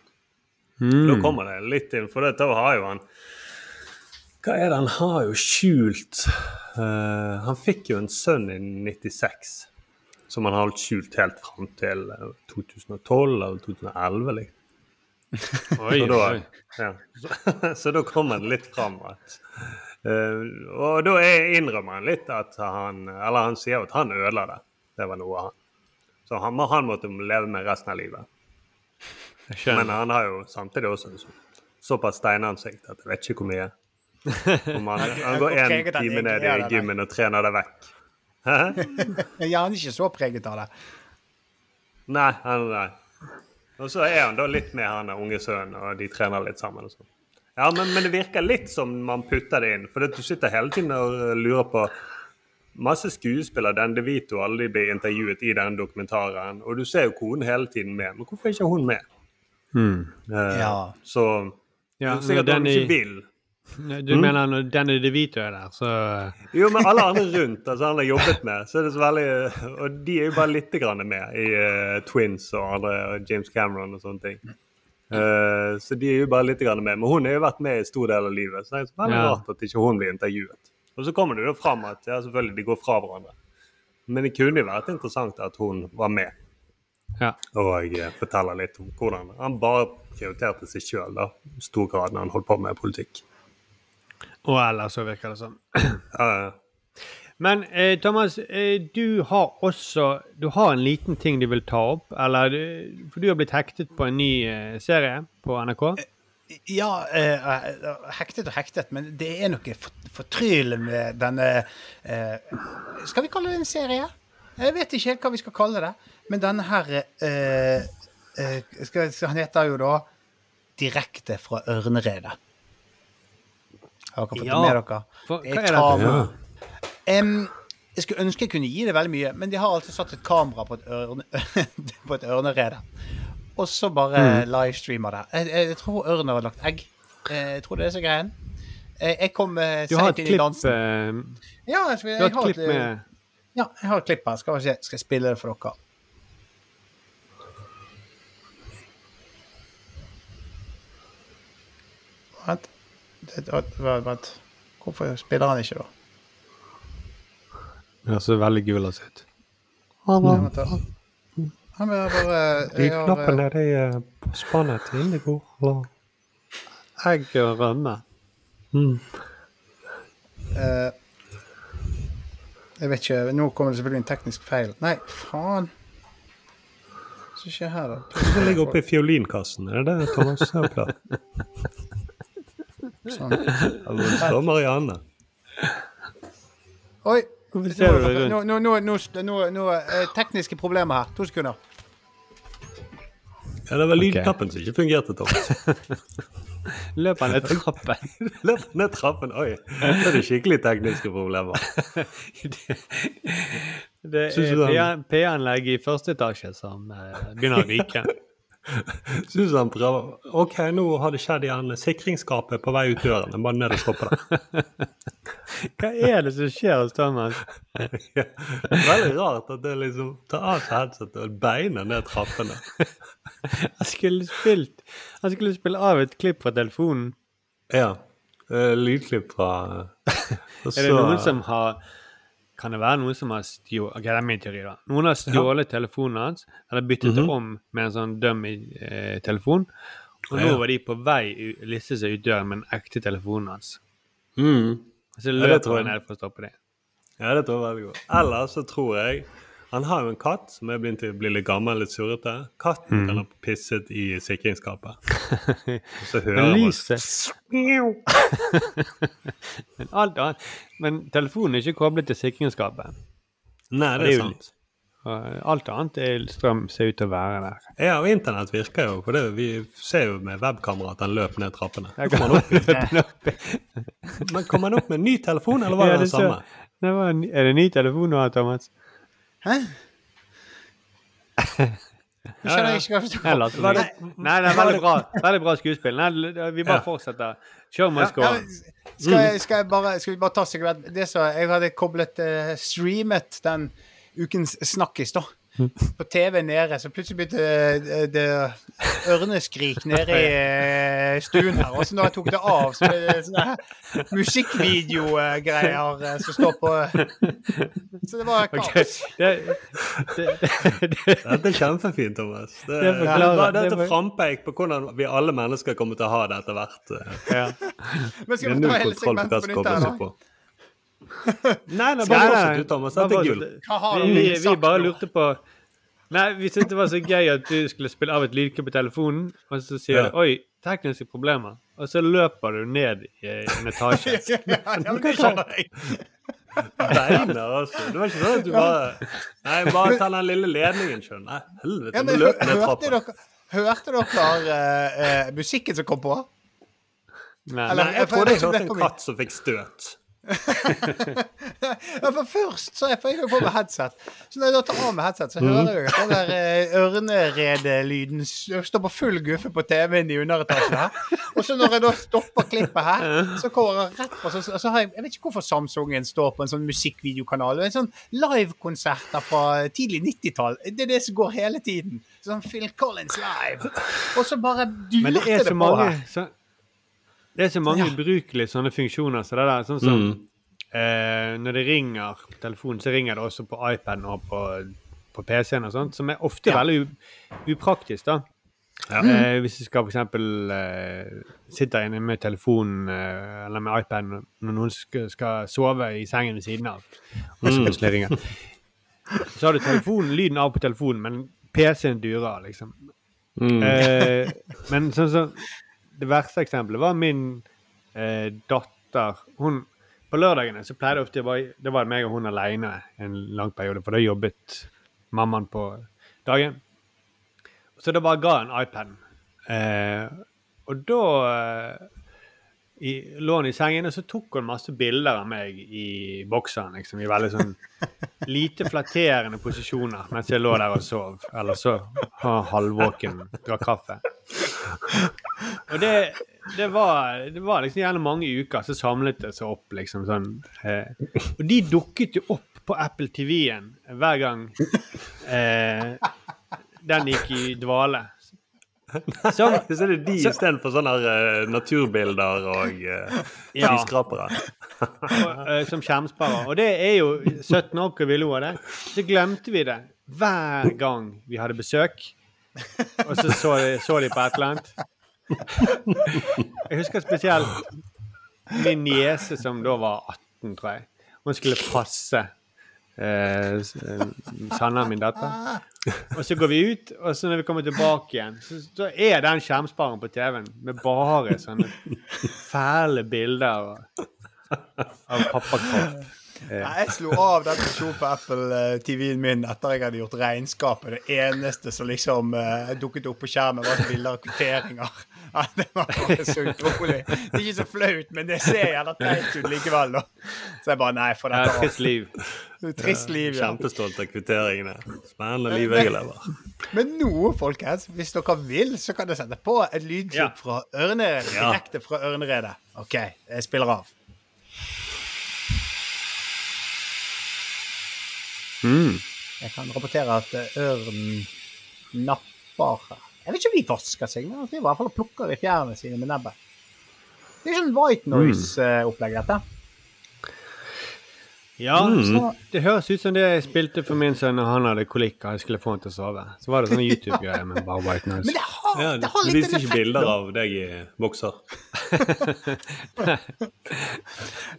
Da kommer det litt inn, for dette har jo han Hva er det han har jo skjult uh, Han fikk jo en sønn i 96 som han har holdt skjult helt fram til eh, 2012 eller 2011. Liksom. <laughs> Oi, <laughs> Så da, ja. så, så da kommer han litt fram at uh, Og da er- innrømmer han litt at han Eller han sier at han ødela det. Det var noe han Så han, han måtte leve med resten av livet. Men han har jo samtidig også en så, såpass steinansikt at jeg vet ikke hvor mye. <laughs> Om han, han går én time ned er, i gymmen og trener det vekk. Hæ? <laughs> Ja, han er ikke så preget av det. Nei, han, nei. Og så er han da litt med han unge sønnen, og de trener litt sammen. og sånn. Ja, men, men det virker litt som man putter det inn. For du sitter hele tiden og lurer på Masse skuespillere, Dan DeVito, alle de blir intervjuet i denne dokumentaren. Og du ser jo konen hele tiden med. Men hvorfor er ikke hun med? Eh, Ja. Så Ja, det er sikkert når hun ikke vil. Du mener når Danny DeVito er der, så Jo, men alle andre rundt altså han har jobbet med, så er det så veldig Og de er jo bare litt grann med i uh, Twins og andre, og James Cameron og sånne ting. Uh, så de er jo bare litt grann med. Men hun har jo vært med i stor del av livet, så det er så veldig Ja. rart at ikke hun blir intervjuet. Og så kommer det jo fram at ja, selvfølgelig de går fra hverandre. Men det kunne jo vært interessant at hun var med Ja. og eh, forteller litt om hvordan han bare prioriterte seg sjøl i stor grad når han holdt på med politikk. Og ellers så virker det sånn. Uh, <clears throat> Men eh, Thomas, eh, du har også Du har en liten ting du vil ta opp? Eller For du har blitt hektet på en ny eh, serie på NRK? Ja, eh, hektet og hektet, men det er noe for- fortryllende med denne eh, Skal vi kalle det en serie? Jeg vet ikke helt hva vi skal kalle det. Men denne her eh, eh, skal, Han heter jo da 'Direkte fra ørneredet'. Har dere fått Ja. med dere? For, Det er er kamera. Jeg skulle ønske jeg kunne gi det veldig mye, men de har altså satt et kamera på et, ørne, <laughs> på et ørnerede. Og så bare livestreamer det. Jeg, jeg, jeg tror ørnen har lagt egg. Eh, Jeg tror det er så greien. Jeg, jeg kom uh, har et inn i dansen. Uh, Ja, jeg, jeg, du har et klipp eh, med ja, jeg har et klipp her. Skal, se. skal jeg spille det for dere? Vent. Det- vent. Hvorfor spiller han ikke, da? Det ser veldig gul ut. Han Han vil bare De jeg har, eh, knappene det er på spannet til Indigo. eller? Egg og rømme. Mm. eh, Jeg vet ikke. Nå kommer det selvfølgelig en teknisk feil. Nei, faen. Hva skjer her, da? Det ligger oppe i fiolinkassen. Er det det, Thomas? har. <laughs> Sånn. <laughs> Står Marianne. Oi! Hvorfor ser du Nå, rundt? nå, nå, nå, nå, nå eh, Tekniske problemer her. To sekunder. Ja, det var lydknappen som ikke fungerte, Tom. <laughs> Løp han ned trappen? <laughs> Løp ned trappen. Oi, det er det skikkelig tekniske problemer. Det det er du han- P- P-anlegg i første etasje som eh, begynner å ryke. Prøver OK, nå har det skjedd igjen. Sikringsskapet på vei ut døren. Jeg må ned og stoppe det. <laughs> Hva er det som skjer hos Thomas? <laughs> Ja. Veldig rart at det liksom tar av seg headsetet og beiner ned trappene. <laughs> Han skulle spilt Han skulle spille av et klipp fra telefonen. Ja. eh, Lydklipp fra og Er det noen som har Kan det være noen som har stjålet okay, det er min teori, da. Noen har stjålet telefonen hans, eller byttet mm -hmm. om med en sånn dummy-telefon. Og nå Ja. var de på vei liste seg ut døren med den ekte telefonen hans. mm. Så det løper jeg. han ned for å stoppe det. Ja, det tror jeg veldig godt. Eller så tror jeg Han har jo en katt som er begynt å bli litt gammel, litt surrete. Katten kan ha pisset i sikringsskapet. Og <laughs> så hører han... man <laughs> Men alt annet Men telefonen er ikke koblet til sikringsskapet. Nei, det det er sant. jo. Alt annet er strøm ser ut til å være der. Ja, og internett virker jo. For det, vi ser jo med webkamera at han løp ned trappene. Kommer han opp, <laughs> men kommer han opp med en ny telefon, eller var Ja, det den det ser- samme? Det var en, er det ny telefon nå, Thomas? Hæ? <laughs> Jeg skjønner ikke hva du Jeg snakker om. later som jeg- Nei, det er veldig bra, veldig bra skuespill. Nei, vi bare Ja. fortsetter. Show must go on. skal, jeg, skal, jeg bare, skal vi bare ta sekvent Det så Jeg hadde koblet uh, streamet den ukens snakkis, da. På TV nede, så plutselig begynte det det ørneskrik nede i eh, stuen her. Og så når jeg tok det av, så ble det sånne musikkvideogreier eh, som står på Så det var kaos. Det, det, det, det, Dette er kjempefint, Thomas. Det, Det forklarer- dette er frampeik på hvordan vi alle mennesker kommer til å ha det etter hvert. eh. ja. Men skal vi ta hele segmentet på nytt her, da? Nei, nei, bare fortsett du, Thomas. Dette er gull. Vi, vi, vi bare lurte på Nei, vi syntes det var så gøy at du skulle spille av et lydklipp på telefonen, og så sier Ja. du 'oi, tekniske problemer', og så løper du ned i en etasje. <laughs> Ja, det skjønner jeg. Beiner, altså. Det var ikke sånn at du bare Nei, bare ta den lille ledningen, skjønner du. helvete. Ja, Nå men løp ned hørte dere, hørte dere uh, uh, musikken som kom på? Nei. Eller- Nei, jeg jeg trodde jeg hørte en katt som fikk støt. Ja, for først så jeg, for jeg har på meg headset. Så når jeg da tar av meg headset, så Mhm. hører jeg den der eh, ørneredelyden s- stå på full guffe på TV-en i underetasjen her. Og så når jeg da stopper klippet her, så kommer jeg rett på så, så har jeg, jeg vet ikke hvorfor Samsungen står på en sånn musikkvideokanal. Det En sånn livekonserter fra tidlig 90-tall. Det er det som går hele tiden. Sånn Phil Collins live. Og så bare dyrte det det på her. Så, Det er så mange Ja. ubrukelige sånne funksjoner. Så det der, sånn som Mm. eh, Når det ringer på telefonen, så ringer det også på iPaden og på, på PC-en og sånt, som er ofte Ja. veldig upraktisk, da. Ja. Eh, hvis du skal eksempel eh, sitte inne med telefonen eh, eller med iPaden når noen skal, skal sove i sengen ved siden av, og så plutselig ringer. Så har du telefonen, lyden av på telefonen, men PC-en durer, liksom. Mm. Eh, men sånn som det verste eksempelet var min eh, datter. Hun, på lørdagene så pleide det ofte å være det var meg og hun alene en lang periode, for da jobbet mammaen på dagen. Så da bare ga jeg en iPad. Eh, og da eh, i, lå han i sengen, og så tok hun masse bilder av meg i bokseren. liksom, I veldig sånn lite flatterende posisjoner mens jeg lå der og sov. Eller så ha- halvvåken, drakk kaffe. Og det, det, var, det var liksom gjennom mange uker så samlet det seg opp, liksom sånn. Eh, og de dukket jo opp på Apple TV-en hver gang eh, den gikk i dvale. Som, Så er det de istedenfor sånne eh, naturbilder og uh, skyskrapere. eh, som skjermsparer. Og det er jo 17 år hvor vi lo av det. Så glemte vi det hver gang vi hadde besøk. Og så så de, så de på et eller annet. Jeg husker spesielt min niese som da var 18, tror jeg. Hun skulle passe eh, eh, Sanna, min datter. <laughs> Og så går vi ut, og så når vi kommer tilbake igjen, så, så er den skjermsparen på TV-en med bare sånne fæle bilder av, av pappakropp. Nei, Jeg slo av den funksjonen på Apple eh, TV-en min etter jeg hadde gjort regnskapet. Det eneste som liksom uh, dukket opp på skjermen, var bilder av kvitteringer. <laughs> Ja, det var bare så utrolig. Det er ikke så flaut, men det ser jævla teit ut likevel. Da. Så jeg bare Nei, få dette av. trist liv. Trist liv, ja. Kjempestolt av kvitteringene. Spennende liv jeg lever. Men nå, folkens, hvis dere vil, så kan dere sette på et lydklipp Ja. fra Ørneredet. Ja. Direkte fra Ørneredet. OK, jeg spiller av. Jeg kan rapportere at eh, ørnen napper Jeg vet ikke om de vasker seg, men de i hvert fall plukker i fjærene sine med nebbet. Det er sånn white noise-opplegg, dette. Ja, så det høres ut som det jeg spilte for min sønn når han hadde kolikk og jeg skulle få han til å sove. Så var det sånne YouTube-greier med bare white Men noise. det har, Ja, det det har litt viser ikke effekt. bilder da. av deg i bokser. <laughs>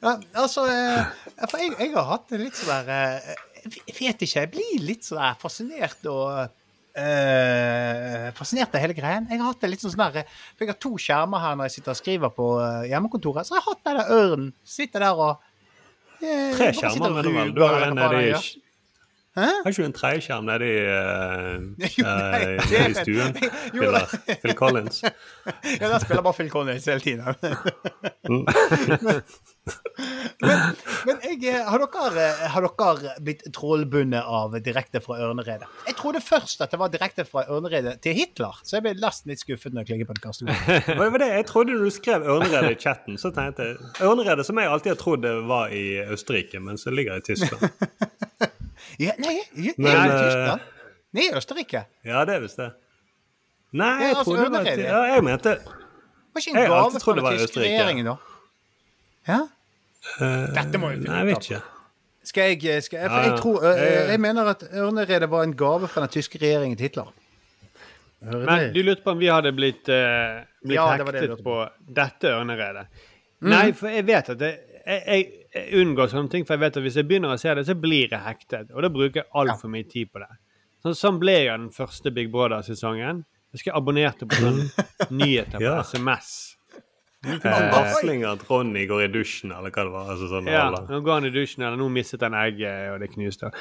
Ja, altså, eh, for jeg, jeg har hatt det litt sånn der eh, Jeg vet ikke, jeg blir litt sånn fascinert og Uh, Fascinert av hele greien. Jeg har hatt det litt sånn der For jeg har to skjermer her når jeg sitter og skriver på eh, hjemmekontoret. Så jeg har hatt den der ørnen. Sitter der og uh, Tre skjermer, mener du vel? Du har en nede i. Hæ? Har ikke du en treskjerm nede i, uh, <laughs> Jo, nei, det- i stuen? <laughs> Jo, Spiller Phil Collins. <laughs> Ja, der spiller bare Phil Collins hele tiden. Mm. men men jeg, eh, har, dere, har dere blitt trollbundet av direkte fra Ørneredet? Jeg trodde først at det var direkte fra Ørneredet til Hitler, så jeg ble nesten litt skuffet når jeg klikket på det kastet. Hva var det? Jeg trodde du skrev Ørneredet i chatten. Så tenkte jeg Ørneredet, som jeg alltid har trodd var i Østerrike, men så ligger det i Tyskland. Ja, nei, Men, jeg, i Tyskland. Nei, i Østerrike. Ja, det er visst det. Nei, Ja, jeg altså, trodde det var. Ja, jeg mente Var ikke en gave fra den tyske regjeringen, da? Ja? eh, Dette må vi finne Nei, jeg ut vet av. ikke. Skal jeg, eh, skal jeg, for jeg, tror, eh, Jeg- jeg mener at Ørneredet var en gave fra den tyske regjeringen til Hitler. Men du lurte på om vi hadde blitt, uh, blitt Ja, det det jeg hektet på dette ørneredet. Nei, for jeg vet at det, jeg, jeg, unngår sånne ting, for jeg vet at hvis jeg begynner å se det, så blir jeg hektet. Og da bruker jeg altfor mye tid på det. Sånn, sånn ble jeg den første Big Brother-sesongen. Jeg husker jeg abonnerte på sånne <laughs> nyheter på Ja. SMS. Eh, Varsling at Ronny går i dusjen, eller hva det var. Altså sånn, Ja, nå går han i dusjen, eller nå mistet han egget, og det knuste.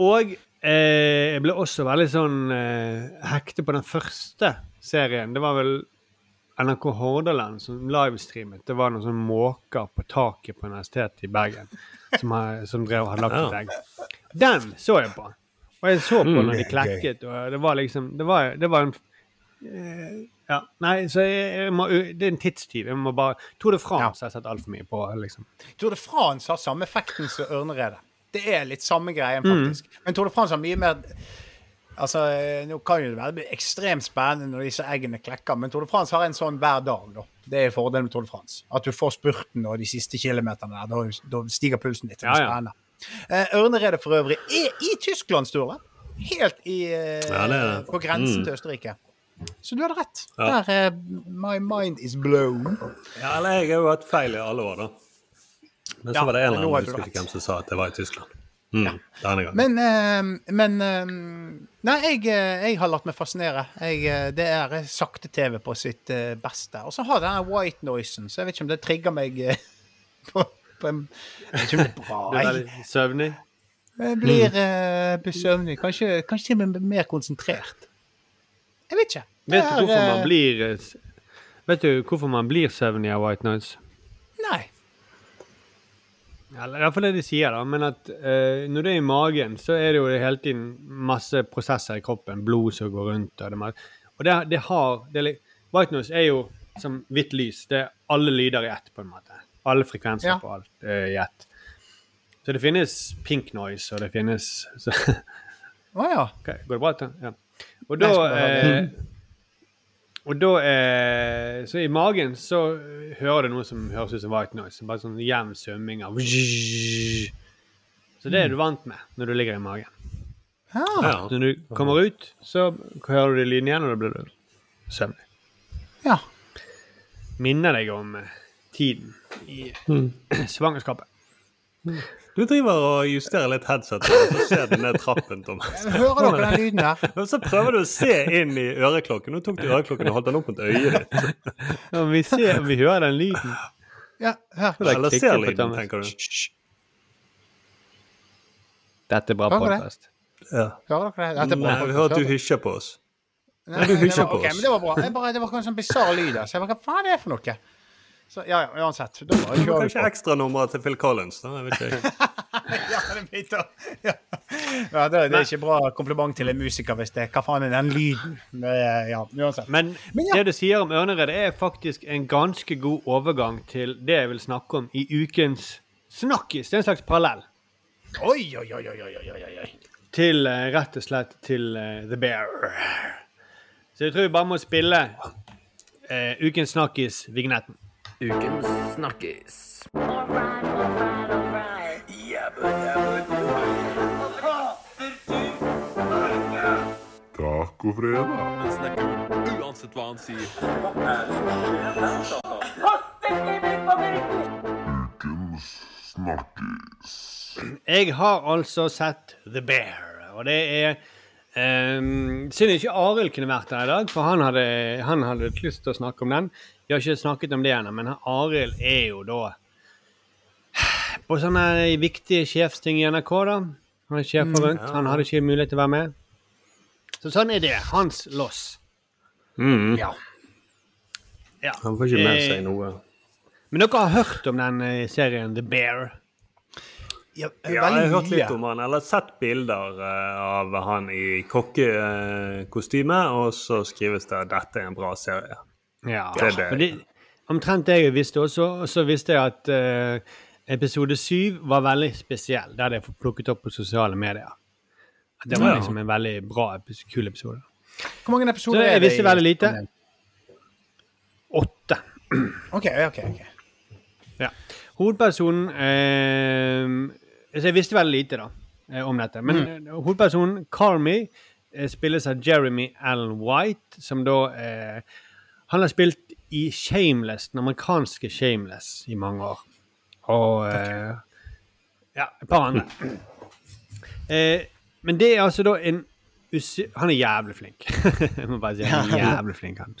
Og eh, jeg ble også veldig sånn eh, hektet på den første serien. Det var vel NRK Hordaland som livestreamet. Det var noen sånne måker på taket på Universitetet i Bergen som, har, som drev og hadde lagt et egg. Den så jeg på. Og jeg så på Mm, når de klekket, og det var liksom Det var, det var en eh, Ja, nei, så jeg, jeg må, det er en tidstyv. Jeg må bare Tour de France har jeg sett altfor mye på, liksom. Tour de France har samme effekten som Ørneredet. Det er litt samme greien, Mm. faktisk. Men Tour de France har mye mer Altså, eh, Nå kan jo det være ekstremt spennende når disse eggene klekker, men Tour de France har en sånn hver dag. da. Det er fordelen med Tour de France. At du får spurten og de siste kilometerne der. Da, da stiger pulsen litt. Det Ja, ja. Eh, Ørneredet for øvrig er i Tyskland, Sturle. Helt i, eh, Ja, det det. på grensen Mm. til Østerrike. Så du hadde rett. Ja. Der, eh, my mind is blown. Ja, eller jeg har jo hatt feil i alle år, da. Men så Ja, var det en eller annen, husker ikke hvem som sa at det var i Tyskland. Mm, denne gangen. Men, eh, men eh, Nei, jeg, eh, jeg har latt meg fascinere. Jeg, eh, det er sakte-TV på sitt eh, beste. Og så har denne white noisen, så jeg vet ikke om det trigger meg <laughs> på, på en Jeg vet ikke om det er bra. <laughs> Du er søvnig. jeg blir, mm. søvnig. Kanskje, kanskje til og med mer konsentrert. Jeg vet ikke. Det Vet du hvorfor man blir Vet du hvorfor man blir søvnig av white noise? Nei. Eller iallfall det de sier, da. Men at uh, når det er i magen, så er det jo hele tiden masse prosesser i kroppen. Blod som går rundt. Og det, og det, det har det, White noise er jo som hvitt lys. Det er alle lyder i ett, på en måte. Alle frekvenser Ja. på alt uh, i ett. Så det finnes pink noise, og det finnes så, oh, ja. Okay, Går det bra? Ja. Og da eh, Og da eh, Så i magen så hører du noe som høres ut som white noise. Bare sånn jevn summing av Så det er du vant med når du ligger i magen. ja. Ja. Når du kommer ut, så hører du lyden igjen, og da blir du søvnig. ja. Minner deg om eh, tiden i <clears throat> svangerskapet. Du driver og justerer litt headsetet, og så ser du ned trappen, Thomas. <laughs> Hører dere den lyden her? Og så prøver du å se inn i øreklokken. Nå tok du øreklokken og holdt den opp mot øyet ditt. Ja, vi, ser, vi hører den lyden. Ja, hør. Det er Eller ser på lyden, Thomas. tenker du. Dette er bra podkast. Ja. Hører dere det? Dette er bra. Nei, vi hører at du hysjer på oss. Nei, du hysjer på oss. oss. Men det var bra. Det var en sånn bisarr lyd. Så jeg bare, hva faen er det for noe? Så, ja, ja, uansett. Da var Det kanskje ekstranummeret til Phil Collins. da, jeg vet ikke. <laughs> Ja, det er. Ja, ja det, det er ikke bra kompliment til en musiker hvis det Hva faen er den lyden? Det Ja, uansett. Men, Men ja. det du sier om ørneredet, er faktisk en ganske god overgang til det jeg vil snakke om i ukens Snakkis. Det er en slags parallell Oi, oi, oi, oi, oi, oi, oi, oi. til eh, rett og slett til uh, The Bear. Så jeg tror vi bare må spille uh, ukens Snakkis-vignetten. Ukens snakkis. Tacofredag. snakker uansett hva han sier. Ukens snakkis. Jeg har altså sett The Bear, og det er um, Synd ikke Arild kunne vært der i dag, for han hadde, han hadde lyst til å snakke om den. Vi har ikke snakket om det ennå, men Arild er jo da på sånne viktige sjefsting i NRK, da. Han er sjefer rundt. Han hadde ikke mulighet til å være med. Så sånn er det. Hans loss. Mm. Ja. ja. Han får ikke med Eh, seg noe. Men dere har hørt om den eh, serien The Bear? Ja, Ja, jeg har hørt litt om han, eller sett bilder eh, av han i kokkekostyme, og så skrives det at dette er en bra serie. Ja. Det det. Men omtrent det jeg visste også, og så visste jeg at uh, episode syv var veldig spesiell. Der det er plukket opp på sosiale medier. At Det var Ja. liksom en veldig bra, kul episode. Hvor mange episoder er det? Jeg visste veldig lite. Åtte. OK, ok, ok. Ja. Hovedpersonen eh, jeg visste veldig lite da, eh, om dette. Men mm. hovedpersonen, Carmy, eh, spilles av Jeremy Allen White, som da eh, Han har spilt i Shameless, den amerikanske Shameless, i mange år. Og eh, Ja, et par andre. Eh, men det er altså da en. Han er jævlig flink. <laughs> jeg må bare si han er jævlig flink. han.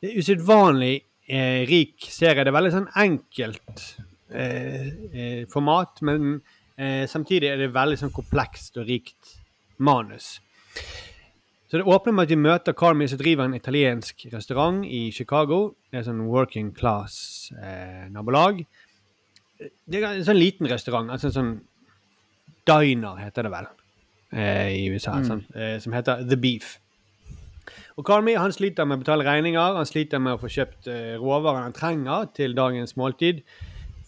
Det er usedvanlig eh, rik serie. Det er veldig sånn enkelt eh, eh, format, men eh, samtidig er det veldig sånn komplekst og rikt manus. Så det åpner med at vi møter Carmi som driver en italiensk restaurant i Chicago. Det er sånn working class eh, nabolag. Det er en sånn liten restaurant, altså en sånn diner heter det vel eh, i USA, sånn, eh, som heter The Beef. Og Karmi han sliter med å betale regninger, han sliter med å få kjøpt eh, råvarene han trenger til dagens måltid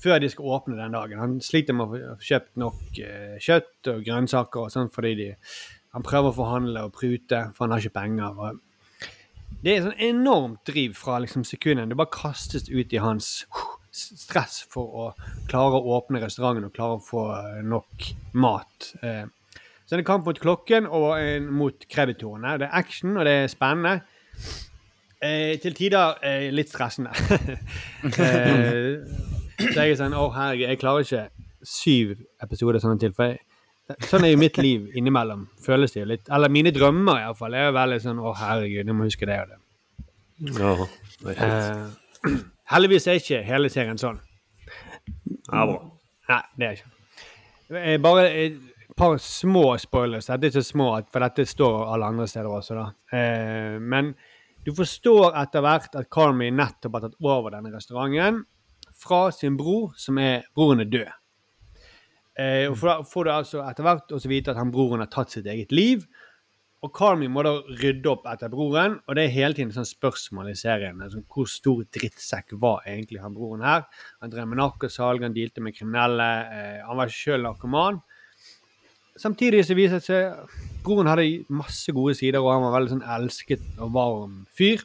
før de skal åpne den dagen. Han sliter med å få- kjøpt nok eh, kjøtt og grønnsaker og sånn fordi de, han prøver å forhandle og prute, for han har ikke penger. Og det er sånn enormt driv fra liksom sekunden. Det bare kastes ut i hans stress for å klare å åpne restauranten og klare å få eh, nok mat. Eh, så det er en kamp mot klokken og en mot kreditorene. Det er action, og det er spennende. Eh, til tider eh, litt stressende. <laughs> eh, så jeg er sånn Å, herregud, jeg klarer ikke syv episoder sånn til. For jeg, sånn er jo mitt liv innimellom, føles det jo litt. Eller mine drømmer iallfall. Jeg er veldig sånn Å, herregud, jeg må huske det og det. Ja, det er helt Eh, heldigvis er ikke hele serien sånn. ja, bra. Nei, det er ikke. Eh, Bare et par små spoilers. Dette er ikke små, for dette står alle andre steder også, da. Eh, Men du forstår etter hvert at Carmy nettopp har tatt over denne restauranten fra sin bror, som er Broren er død. Eh, og for får du altså etter hvert også vite at han broren har tatt sitt eget liv. Og Carmy må da rydde opp etter broren, og det er hele tiden et sånt spørsmål i serien. Altså, hvor stor drittsekk var egentlig han broren her? Han drev med narkosalg, han dealte med kriminelle, eh, han var sjøl narkoman. Samtidig så viser det seg broren hadde masse gode sider, og han var veldig sånn elsket og varm fyr.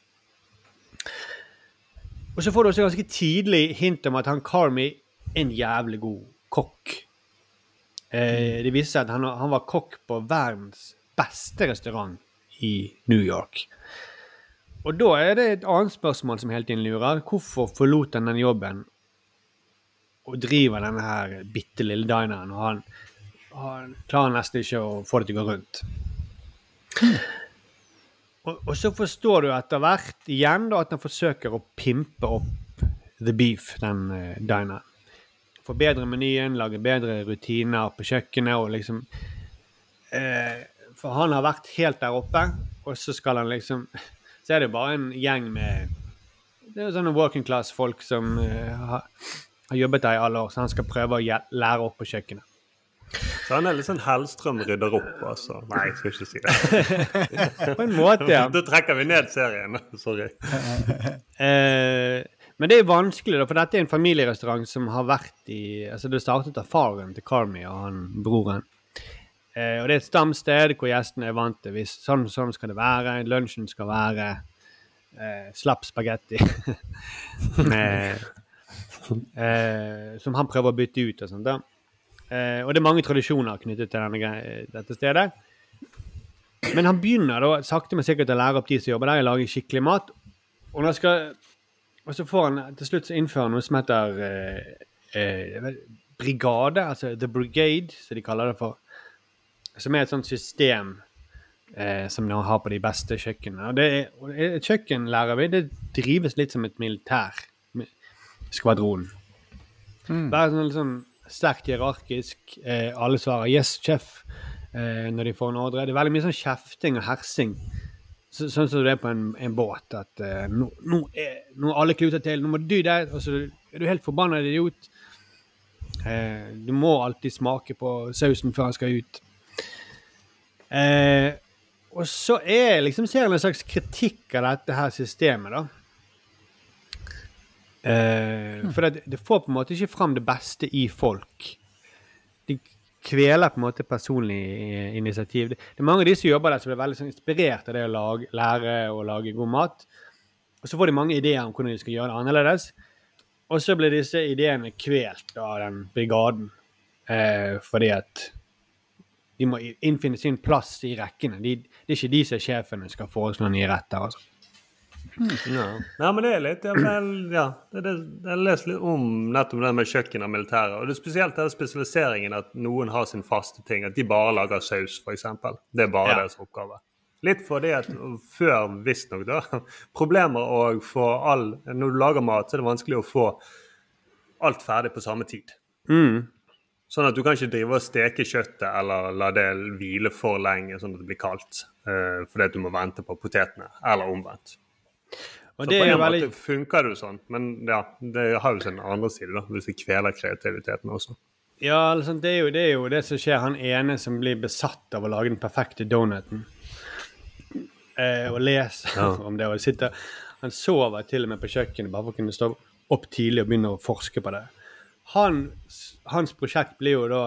Og så får du også ganske tidlig hint om at han Carmy er en jævlig god kokk. Eh, det viser seg at han, han var kokk på verdens beste restaurant i New York. Og da er det et annet spørsmål som hele tiden lurer. Hvorfor forlot han den jobben og driver denne her bitte lille dineren, og han klarer nesten ikke å få det til å gå rundt? Og, og så forstår du etter hvert igjen da at han forsøker å pimpe opp The Beef, den uh, dineren. Forbedre menyen, lage bedre rutiner på kjøkkenet og liksom uh, For han har vært helt der oppe, og så skal han liksom Så er det bare en gjeng med Det er jo sånne working class-folk som uh, har, har jobbet der i alle år, så han skal prøve å lære opp på kjøkkenet. Så han er litt sånn Hellstrøm rydder opp, altså. Nei, jeg skal ikke si det. På en måte, ja. <laughs> Da trekker vi ned serien. <laughs> Sorry. Eh, men det er vanskelig, da, for dette er en familierestaurant som har vært i altså Det startet av faren til Carmy og han broren. Eh, og det er et stamsted hvor gjestene er vant til hvis sånn sånn skal det være. Lunsjen skal være eh, slapp spagetti. <laughs> Eh, som han prøver å bytte ut og sånt. da. Eh, og det er mange tradisjoner knyttet til denne, dette stedet. Men han begynner da sakte, men sikkert å lære opp de som jobber der, å lage skikkelig mat. Og, når skal, og så får han til slutt innføre noe som heter eh, eh, brigade, altså The Brigade, som de kaller det for. Som er et sånt system eh, som de har på de beste kjøkkenene. Og det er, og et kjøkken, lærer vi, det drives litt som et militær skvadron. skvadron. Bare sånn sånn sterkt hierarkisk. Eh, alle svarer 'yes, chef' eh, når de får en ordre. Det er veldig mye sånn kjefting og hersing. Så, sånn som det er på en, en båt. At eh, nå, nå, er, nå alle kluter til, nå må du der. Og så er du helt forbanna idiot. Eh, du må alltid smake på sausen før den skal ut. Eh, og så er liksom serien en slags kritikk av dette her systemet, da. Eh, for det, det får på en måte ikke fram det beste i folk. De kveler på en måte personlig eh, initiativ. Det, det er mange av de som jobber der som blir veldig sånn inspirert av det å lage, lære å lage god mat. Og så får de mange ideer om hvordan de skal gjøre det annerledes. Og så blir disse ideene kvelt av den brigaden. Eh, fordi at de må innfinne sin plass i rekkene. De, det er ikke de som er sjefene skal foreslå nye retter. altså. Ja. Nei, men det er litt ja, vel, ja, det, det, Jeg leser litt om nettopp det med kjøkken og militæret. Og det er spesielt den spesialiseringen at noen har sin faste ting. At de bare lager saus, f.eks. Det er bare Ja. deres oppgave. Litt fordi at før, visstnok, da <laughs> Problemer å få all Når du lager mat, så er det vanskelig å få alt ferdig på samme tid. Mm. Sånn at du kan ikke drive og steke kjøttet eller la det hvile for lenge sånn at det blir kaldt. Uh, fordi at du må vente på potetene, eller omvendt. Og Så det på er jo en veldig måte funker det jo sånn, men ja, det har jo sin andre side, da, hvis det kveler kreativiteten også. Ja, altså, det, er jo, det er jo det som skjer. Han ene som blir besatt av å lage den perfekte donuten. Eh, og leser Ja. <laughs> om det. Og sitter, han sover til og med på kjøkkenet bare for å kunne stå opp tidlig og begynne å forske på det. Hans, hans prosjekt blir jo da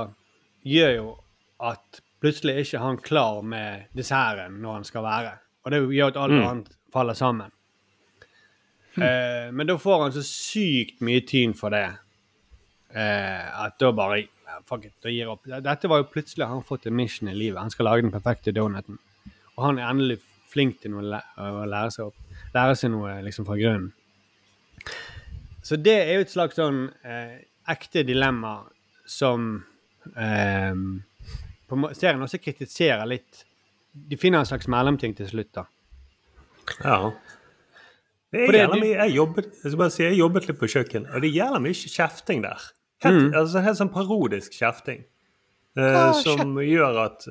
Gjør jo at plutselig er ikke han klar med desserten når han skal være. Og det gjør at alt Mm. annet faller sammen. Eh, men da får han så sykt mye tyn for det. Eh, at da bare Fuck it, da gir opp. Dette var jo plutselig han har fått en mission i livet. Han skal lage den perfekte donuten. Og han er endelig flink til noe, å lære seg opp. Lære seg noe liksom fra grunnen. Så det er jo et slags sånn eh, ekte dilemma som eh, på serien også kritiserer litt De finner en slags mellomting til slutt, da. Ja. Det er jævla mye, jeg, jobbet, jeg, bare si, jeg jobbet litt på kjøkken, og det er jævla mye kjefting der. Mm. Helt, altså, helt sånn parodisk kjefting. uh, ah, som gjør at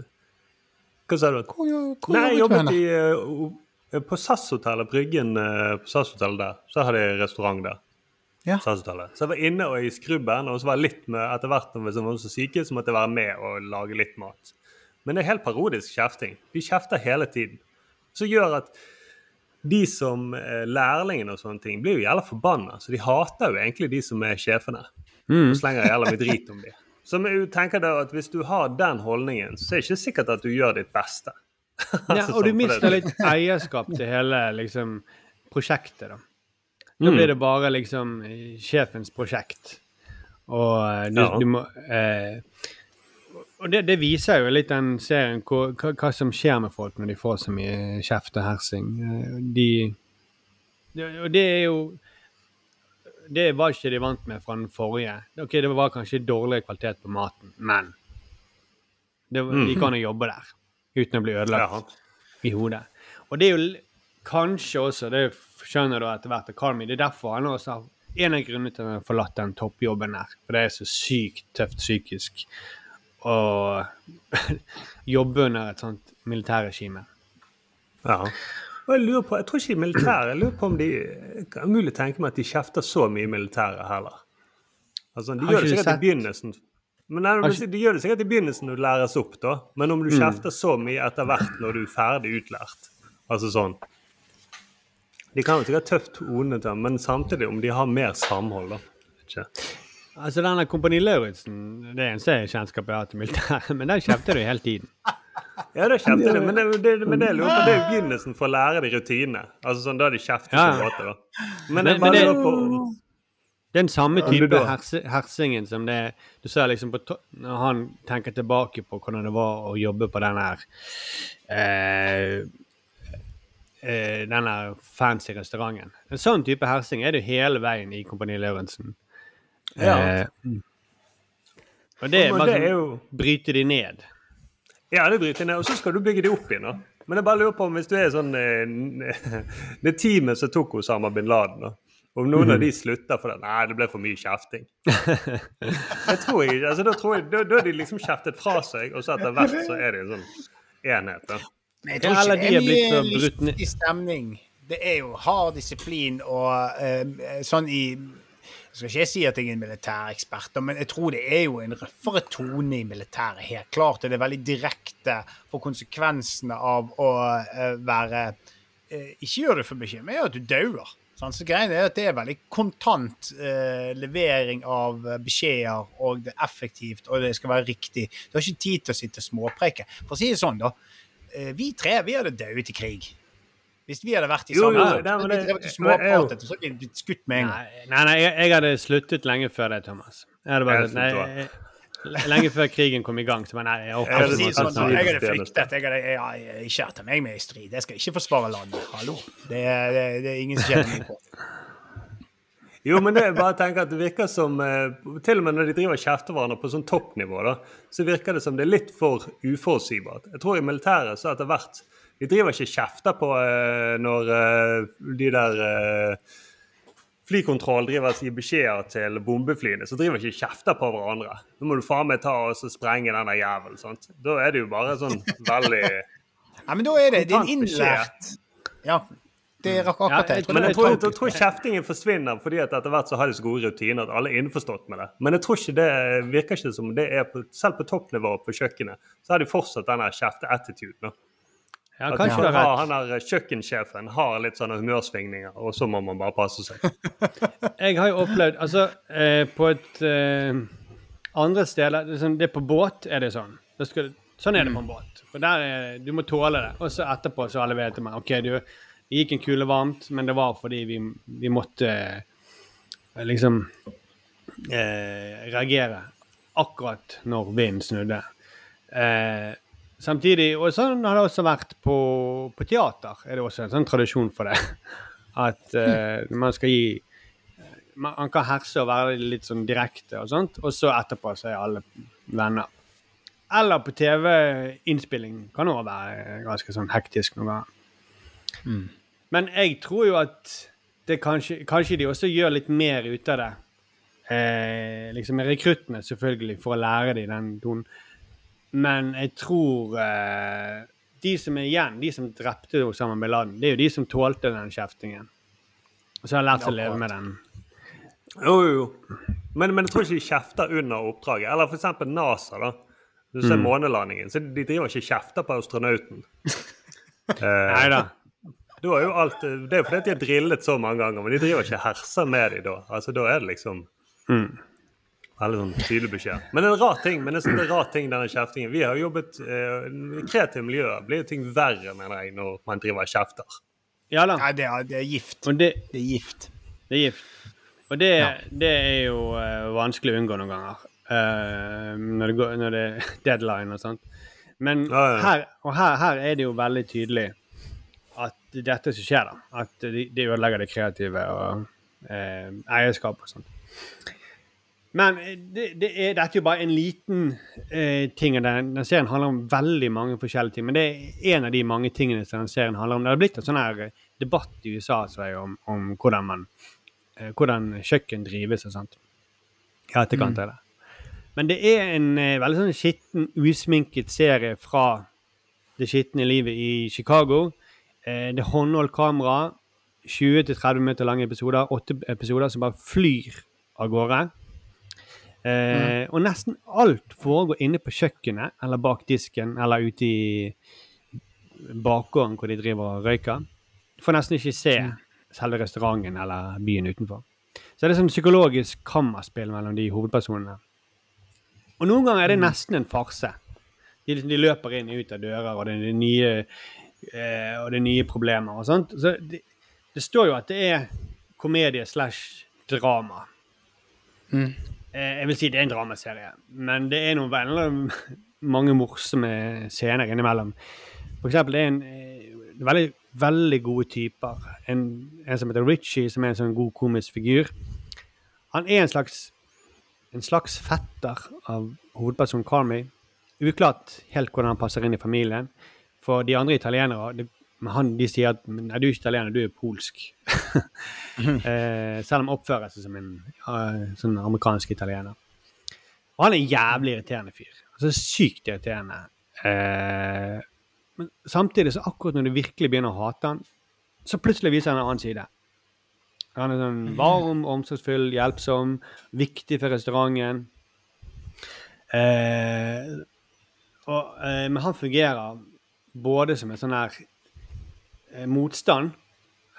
Hva sa du? Hvor, hvor Nei, jeg jobbet i, eh, på SAS-hotellet, Bryggen uh, på SAS-hotellet der. Så hadde jeg restaurant der. Ja. Så jeg var inne og i skrubben, og så var jeg litt med etter hvert når jeg var så syke, så måtte jeg være med og lage litt mat. Men det er helt parodisk kjefting. De kjefter hele tiden. Så gjør at de som er lærlingene og sånne ting, blir jo jævla forbanna. Så de hater jo egentlig de som er sjefene. Mm. Og slenger jævla mye drit om de. Så jeg tenker da at hvis du har den holdningen, så er det ikke sikkert at du gjør ditt beste. <laughs> Ja, Altså, og du sånn, mister litt eierskap til hele liksom, prosjektet, da. Da Mm. blir det bare liksom eh, sjefens prosjekt. Og eh, du, Ja. du må eh, Og det, det viser jo litt den serien hva, hva som skjer med folk når de får så mye kjeft og hersing. Eh, De Og det er jo Det var ikke de vant med fra den forrige. Ok, Det var kanskje dårlig kvalitet på maten, men det, mm. de kan jo jobbe der uten å bli ødelagt Ja. i hodet. Og det er jo kanskje også, det skjønner du etter hvert, Karmi, det er derfor han også har en av grunnene til at han har forlatt den toppjobben der. For det er så sykt tøft psykisk å <laughs> jobbe under et sånt militærregime. Ja. Og jeg lurer på, jeg tror ikke militære, militæret, jeg lurer på om de kan mulig tenke meg at de kjefter så mye i militæret heller. Altså, de gjør det sikkert sett- i begynnelsen. Men nei, ikke- De gjør det sikkert i begynnelsen når du læres opp, da. Men om du Mm. kjefter så mye etter hvert når du er ferdig utlært Altså sånn De kan jo sikkert tøft tone til men samtidig om de har mer samhold, da. Ikke? Altså denne Kompani Lauritzen, det eneste kjennskapet jeg har til militæret, <laughs> men den kjefter du hele tiden. Ja, det kjefter de, men det, det, men det, lurer på, det er jo begynnelsen for å lære de rutinene. Altså sånn, Da de kjefter Ja. på måte, da. Men Men- men det- på Den samme type herse, hersingen som det Du ser liksom på Når han tenker tilbake på hvordan det var å jobbe på den her eh, eh, Den her fancy restauranten. En sånn type hersing er det jo hele veien i Kompani Lauritzen. Ja. Eh, og det er det er jo Bryte de ned. Ja, det bryter de ned, og så skal du bygge de opp igjen. da. Men jeg bare lurer på om hvis du er sånn eh, <laughs> Det teamet som tok Osama bin Laden, da. Om noen av de slutter for det Nei, det ble for mye kjefting. <laughs> Jeg tror jeg ikke, altså Da tror jeg, da, da har de liksom kjeftet fra seg, og så etter hvert så er det en sånn enhet. da. Men jeg tror ikke det er er mye lystig stemning. Det er jo hard disiplin og eh, sånn i skal ikke si at jeg er en militærekspert, men jeg tror det er jo en røffere tone i militæret. Helt klart. Det er veldig direkte for konsekvensene av å eh, være eh, Ikke gjør det for mye, men gjør at du dauer. Så greien er at Det er veldig kontant eh, levering av beskjeder, og det er effektivt, og det skal være riktig. Du har ikke tid til å sitte og småpreke. For å si det sånn, da. Vi tre vi hadde dødd i krig. Hvis vi hadde vært i samme nei, så men hadde vi men jeg hadde blitt skutt med en gang. Nei, nei, jeg, jeg hadde sluttet lenge før det, Thomas. Jeg hadde bare Jeg sagt, nei, jeg- Lenge før krigen kom i gang. Så nei, jeg Jeg hadde si sånn, jeg hadde flyktet. Jeg hadde jeg, jeg, ikke hatt meg med i strid. Jeg skal ikke forsvare landet. Hallo. Det, det, det er ingen som kjenner meg på. Jo, men det er bare å tenke at det virker som eh, Til og med når de driver og kjefter hverandre på sånn toppnivå, da, så virker det som det er litt for uforutsigbart. Jeg tror i militæret så etter hvert De driver ikke kjefter på eh, når eh, de der eh, Flykontroll driver og gir beskjeder til bombeflyene, så driver ikke kjefter på hverandre. Nå må du faen meg ta og sprenge den der jævelen. sant? Da er det jo bare sånn veldig <laughs> Ja, men da er det, beskjed. innlært Ja, det er akkurat det. Jeg Men jeg tror, jeg tror kjeftingen forsvinner fordi at etter hvert så har de så gode rutiner at alle er innforstått med det. Men jeg tror ikke det virker ikke som det er på, selv på toppnivå på kjøkkenet, så har de fortsatt denne kjefte-attituden. Ja, At kanskje du han, har han der kjøkkensjefen har litt sånne humørsvingninger, og så må man bare passe seg. <laughs> Jeg har jo opplevd Altså, eh, på et eh, andre steder det er sånn, det er På båt er det sånn. Det skal, sånn er det på en båt. For der er, Du må tåle det. Og så etterpå så alle vet til meg OK, du, det gikk en kule varmt, men det var fordi vi, vi måtte eh, liksom eh, reagere akkurat når vinden snudde. Eh, samtidig, og sånn har det også vært på, på teater, er det også en sånn tradisjon for det. <laughs> At uh, man skal gi man, man, kan herse og være litt sånn direkte og sånt, og så etterpå så er alle venner. Eller på TV-innspilling kan òg være ganske sånn hektisk noen ganger. Men jeg tror jo at det kanskje, kanskje de også gjør litt mer ut av det. Eh, liksom rekruttene, selvfølgelig, for å lære dem den tonen. Men jeg tror eh, de som er igjen, de som drepte Osama bin Laden, det er jo de som tålte den kjeftingen. Og så har lært seg å leve med den. Jo, jo, jo. Men, men jeg tror ikke de kjefter under oppdraget. Eller eksempel NASA, da. Du ser månelandingen, så de driver ikke kjefter på astronauten. <laughs> Eh, Nei da. da er jo alt, det er jo fordi de har drillet så mange ganger, men de driver ikke og herser med dem da. Altså, da er det liksom veldig sånn tydelig beskjed. Men det er en rar ting, men det er en rar ting, denne kjeftingen. Vi har jo jobbet eh, i kreative miljøer. Blir jo ting verre, mener jeg, når man driver og kjefter. Ja da. Nei, det er, det er gift. Det, Det er gift. det er gift. Og det, det er jo uh, vanskelig å unngå noen ganger. Uh, når, det går, når det er <laughs> deadline og sånt. Men Ja, ja. her, og her, her er det jo veldig tydelig at dette som skjer, da. At de, de ødelegger det kreative og uh, eierskap og sånt. Men eh, det, det er, dette er jo bare en liten eh, ting. Den, den serien handler om veldig mange forskjellige ting. Men det er en av de mange tingene som den serien handler om. Det har blitt en sånn her eh, debatt i USA jeg, om, om hvordan, man, eh, hvordan kjøkken drives og sånt. I etterkant av det. Men det er en eh, veldig sånn skitten, usminket serie fra det skitne livet i Chicago. Eh, det er håndholdt kamera. 20-30 minutter lange episoder. Åtte episoder som bare flyr av gårde. Eh, Og nesten alt foregår inne på kjøkkenet eller bak disken eller ute i bakgården hvor de driver og røyker. Du får nesten ikke se selve restauranten eller byen utenfor. Så det er sånn psykologisk kammerspill mellom de hovedpersonene. Og noen ganger er det nesten en farse. De, de løper inn og ut av dører, og det er nye, eh, og det er nye problemer og sånt. Så det, det står jo at det er komedie slash drama. Eh, jeg vil si det er en dramaserie, men det er noen veldig mange morsomme scener innimellom. For eksempel, det er en eh, veldig, veldig gode typer. En, en som heter Richie, som er en sånn god komisk figur. Han er en slags, en slags fetter av hovedpersonen Carmi. Uklart helt hvordan han passer inn i familien. For de andre italienere det, men han, de sier at nei, du er ikke italiener, du er polsk. <laughs> eh, selv om han oppfører seg som en uh, sånn amerikansk italiener. Og han er en jævlig irriterende fyr. Altså Sykt irriterende. Eh, men samtidig, så akkurat når du virkelig begynner å hate han, så plutselig viser han en annen side. Han er sånn varm, omsorgsfull, hjelpsom, viktig for restauranten. Eh, og, eh, men han fungerer både som en sånn her motstand,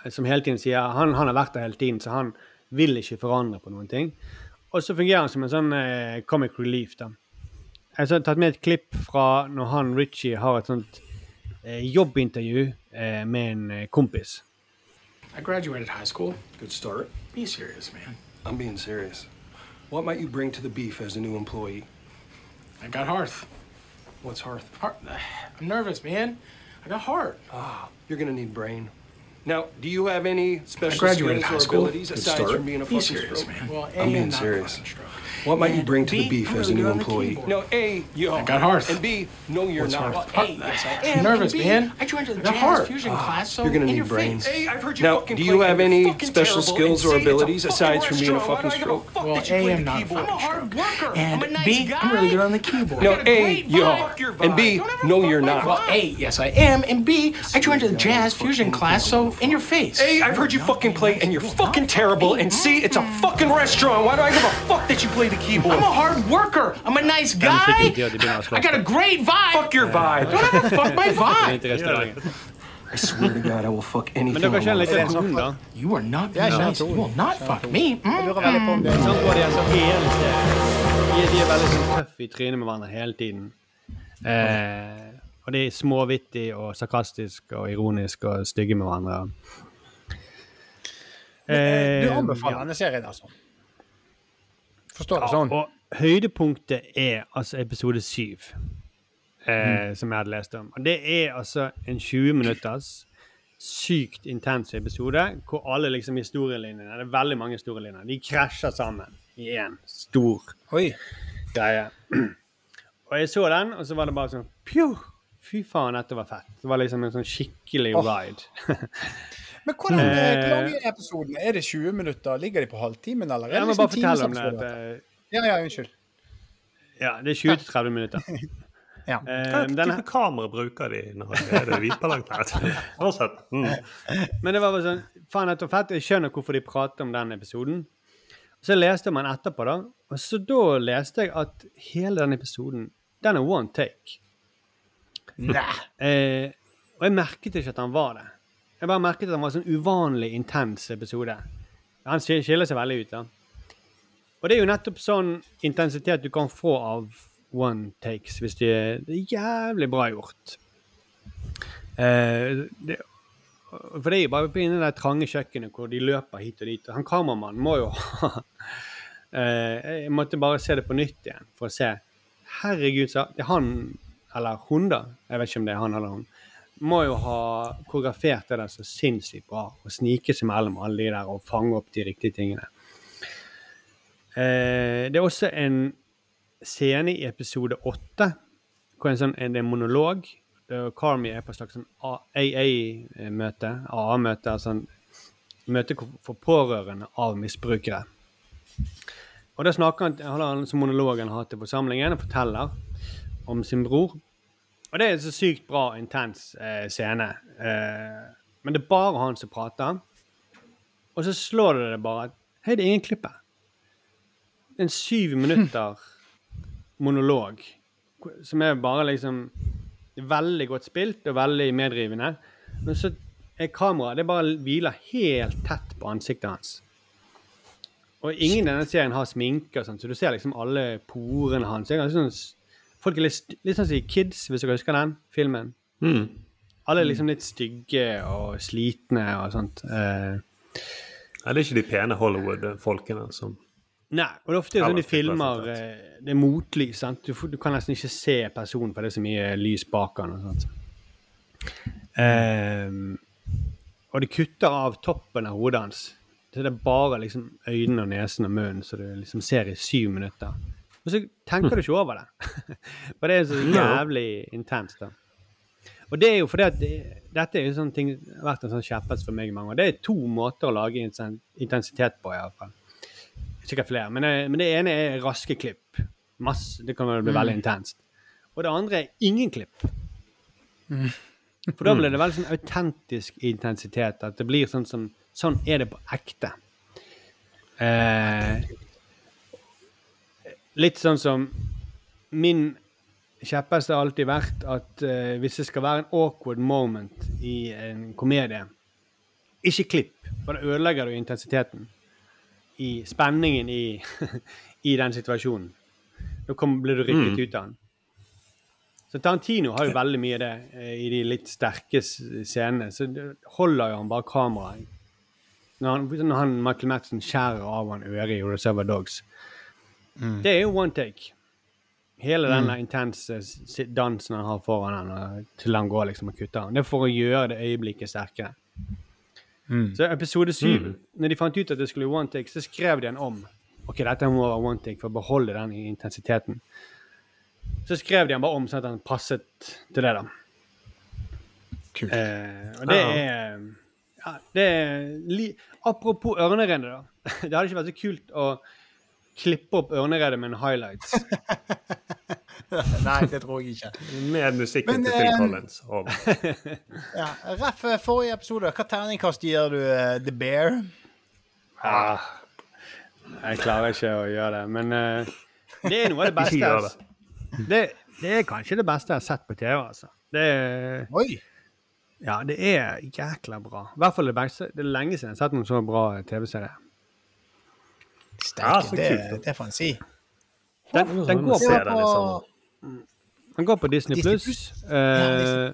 eh, som hele tiden sier han, han har vært der hele tiden, så han vil ikke forandre på noen ting. Og så fungerer han som en sånn eh, comic relief. da. Jeg har tatt med et klipp fra når han Ritchie har et sånt eh, jobbintervju eh, med en eh, kompis. I graduated high school. Good start. Be serious, man. I'm being serious. What might you bring to the beef as a new employee? I got hearth. What's hearth? Hearth <sighs> I'm nervous, man. I got heart. Ah, you're gonna need brain. Now, do you have any I special graduated skills high or school. abilities Good aside start. from being a Be fucking serious, stroke? man. Well, A, I'm being I'm not serious. stroke. What might you bring to the B, beef as a new good on the employee? No, A, you I got hearth. And B, no, you're What's not. hearth? Well, A, yes, I and am. Nervous, B, man. I joined the I jazz heart. fusion Ah, class, so you're gonna in need your brains. face. Hey, I've heard you now, do you have any special skills or abilities aside from being a fucking and say it's a stroke? fuck Well, that you A, play I'm not a fucking I'm a. And I'm a nice B, guy. I'm really good on the keyboard. No, a A, you vibe. are. And B, no, you're not. Well, A, yes, I am. And B, I joined the jazz fusion class, so in your face. A, I've heard you fucking play and you're fucking terrible. And C, it's a fucking restaurant. Why do I give a fuck that you play the keyboard? I'm a hard worker. I'm a nice guy. I got a great vibe. Fuck your vibe. Don't ever fuck my <laughs> vibe. I swear to God, I will fuck anything. Men dere kjenner litt tonen, da? You are not Jeg nice. You will not fuck me. Jeg lurer veldig på om det Sånn går de hele. De, de er veldig sånn tøffe i trynet med hverandre hele tiden. Eh, og de er småvittig og sarkastisk og ironisk og stygge med hverandre. Eh, Du Eh, anbefaler denne serien, altså? Forstår Ja, sånn? og høydepunktet er altså episode syv, Mm. eh, som jeg hadde lest om. Og det er altså en 20 minutters sykt intens episode hvor alle liksom historielinjene Det er veldig mange historielinjer. De krasjer sammen i én stor Oi. greie. Og jeg så den, og så var det bare sånn Pju! Fy faen, dette var fett. Det var liksom en sånn skikkelig Åh. ride. <laughs> Men hvordan, eh, Eh, hvor lang er episoden? Er det 20 minutter? Ligger de på halvtimen, eller? er Jeg må liksom bare fortelle om det. Ja, ja, unnskyld. eh, Ja, det er 20-30 minutter. <laughs> Ja. Eh, Hva type kamera bruker de når er det hvitballongtett? Uansett. <laughs> Mm. Men det var bare sånn Faen, dette fett. Jeg skjønner hvorfor de prater om den episoden. Så leste man etterpå, da. Og så da leste jeg at hele den episoden, den er one take. Nei. Eh, og jeg merket ikke at han var det. Jeg bare merket at han var en sånn uvanlig intens episode. Han skiller seg veldig ut, da. Og det er jo nettopp sånn intensitet du kan få av one takes, hvis det er, det er jævlig bra gjort. Eh, det, for det er jo bare på i det trange kjøkkenet hvor de løper hit og dit. og Han kameramannen må jo <laughs> ha eh, Jeg måtte bare se det på nytt igjen for å se. Herregud, så det er han eller hun, da. Jeg vet ikke om det er han eller hun. Må jo ha koreografert det der så sinnssykt bra. Og snike seg mellom alle de der og fange opp de riktige tingene. Eh, det er også en scene i episode åtte hvor en sånn, en, det er en monolog. der Carmy er på et slags sånn AA-møte. AA-møte, altså en møte for pårørende av misbrukere. Og da snakker han, han som sånn monolog han har til forsamlingen og forteller om sin bror. Og det er en så sykt bra, intens eh, scene. Eh, men det er bare han som prater. Og så slår det det bare at Hei, det er ingen klipp her. En syv <laughs> minutter monolog som er bare liksom veldig godt spilt og veldig medrivende. Men så er kameraet Det bare hviler helt tett på ansiktet hans. Og ingen i denne serien har sminke, og sånt, så du ser liksom alle porene hans. Det er ganske sånn, folk er litt, litt sånn som i Kids, hvis dere husker den filmen. Mm. Alle er liksom litt stygge og slitne og sånt. Eh, Nei, det er ikke de pene Hollywood-folkene som Nei, og det er ofte sånn de filmer eh, Det er motlys. sant? Du, du kan nesten ikke se personen, for det er så mye lys bak han og sånt. Um, og de kutter av toppen av hodet hans. Så det er bare liksom øynene og nesen og munnen som du liksom ser i syv minutter. Og så tenker du ikke over det. <laughs> For det er så <laughs> jævlig intenst. da. Og det er jo fordi at det, dette er jo sånn ting vært en sånn kjepphest for meg i mange år. Det er to måter å lage intensitet på, iallfall. Sikkert flere. Men, det- men det ene er raske klipp. Masse, det kan vel bli veldig intenst. Og det andre er ingen klipp. For da blir det veldig sånn autentisk intensitet. At det blir sånn som Sånn er det på ekte. Eh, litt sånn som Min kjepphest har alltid vært at uh, hvis det skal være en awkward moment i en komedie Ikke klipp, for da ødelegger du intensiteten. I spenningen i, <laughs> i den situasjonen. Da blir du rykket Mm. ut av den. Så Tarantino har jo veldig mye av det eh, i de litt sterke scenene. Så holder jo han bare kameraet. Når han, når han Michael Madsen skjærer av han øret i Reserva Dogs. Det er jo one take. Hele denne der intense dansen han har foran han, til han går liksom og kutter han. Det er for å gjøre det øyeblikket sterkere. Så episode syv, Mm. når de fant ut at det skulle one take, så skrev de den om. Ok, dette må være one take for å beholde den intensiteten. Så skrev de den bare om sånn at den passet til det, da. Kult. Eh, og det er ja, det er li Apropos ørneredet, da. <laughs> Det hadde ikke vært så kult å klippe opp ørneredet med en highlights. <laughs> Nei, det tror jeg ikke. Med musikken Men, til Phil eh, Collins. Og, <laughs> Ja, Ref, eh, forrige episode, hva terningkast gir du uh, The Bear? Ah, jeg klarer ikke å gjøre det, men uh, det er noe av det <laughs> beste. Altså. Det, det er kanskje det beste jeg har sett på TV, altså. Det er, Oi! ja, det er jækla bra. I hvert fall det beste. Det er lenge siden jeg har sett noen så bra TV-serie. Ja, Sterke, så det, det får en si. Den, den, går, den i på sommer. den går på Disney Pluss. Ja, Eh,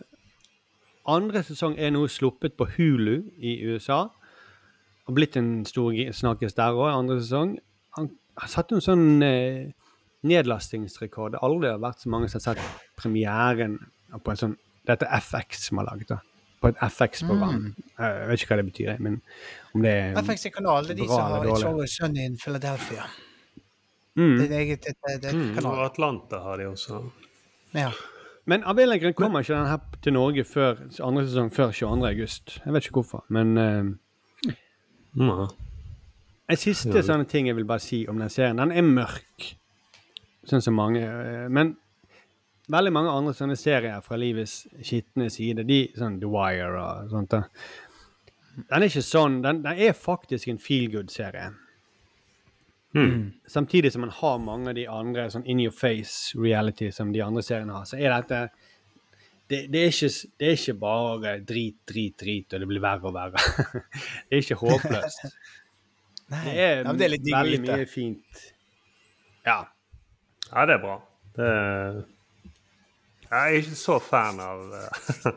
andre sesong er nå sluppet på Hulu i USA. Og blitt en stor snakkes der òg, andre sesong. Han har satt en sånn eh, nedlastingsrekord. Det har aldri vært så mange som har sett premieren på en sånn Dette er FX som har laget det. På et FX-program. Mm. Jeg vet ikke hva det betyr, men om det er FX er kanal, det er de som har It's. Always Sunny in Philadelphia. Mm. Det er eget det, det, det mm. Og. Atlanta har de også. Ja. Men av en eller annen kommer ikke den her til Norge før andre sesong før 22. august. Jeg vet ikke hvorfor, men uh, Mm. En siste Ja. sånne ting jeg vil bare si om den serien. Den er mørk, sånn som mange. Uh, Men veldig mange andre sånne serier fra livets skitne side, de, sånn The Wire og sånt, da. den er ikke sånn. Den, den er faktisk en feel good-serie. Mm. Samtidig som man har mange av de andre sånn in your face reality som de andre seriene har, så er dette det, det, er ikke, det er ikke bare drit, drit, drit, og det blir verre og verre. <laughs> det er ikke håpløst. <laughs> Nei, Det er, ja, det er litt veldig mye fint. Ja. Ja, det er bra. Det er... Jeg er ikke så fan av eh,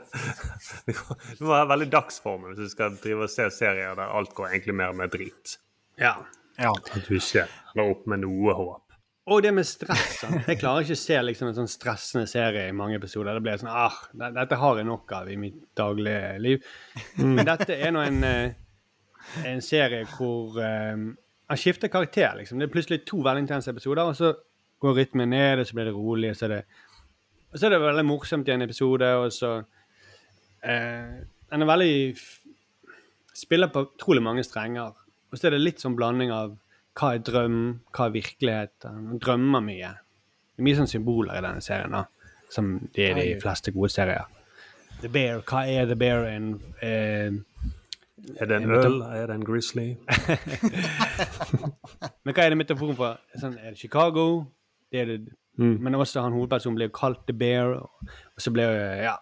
<laughs> Du må ha veldig dagsformen hvis du skal drive og se serier der alt går egentlig mer med drit. ja. Ja. At du ikke ender opp med noe håp. Og det med stress. Jeg klarer ikke å se liksom, en sånn stressende serie i mange episoder. Det blir sånn ah, Dette har jeg nok av i mitt daglige liv. Men dette er nå en, eh, en serie hvor eh, han skifter karakter. liksom. Det er plutselig to veldig intense episoder, og så går rytmen ned, og så blir det rolig. og så er det og så er det veldig morsomt i en episode, og så eh, Den er veldig f- Spiller på utrolig mange strenger. Og så er det litt sånn blanding av hva er drøm, hva er virkelighet. Han drømmer mye. Det er mye sånn symboler i denne serien, da, som de er de fleste gode serier. The Bear, hva er The Bear in eh, Er det en øl? Er det en grizzly? <laughs> Men hva er det metaforen for? Sånn, er det Chicago? Det er det, Mm. Men også han hovedpersonen blir kalt The Bear. Og, så blir Ja.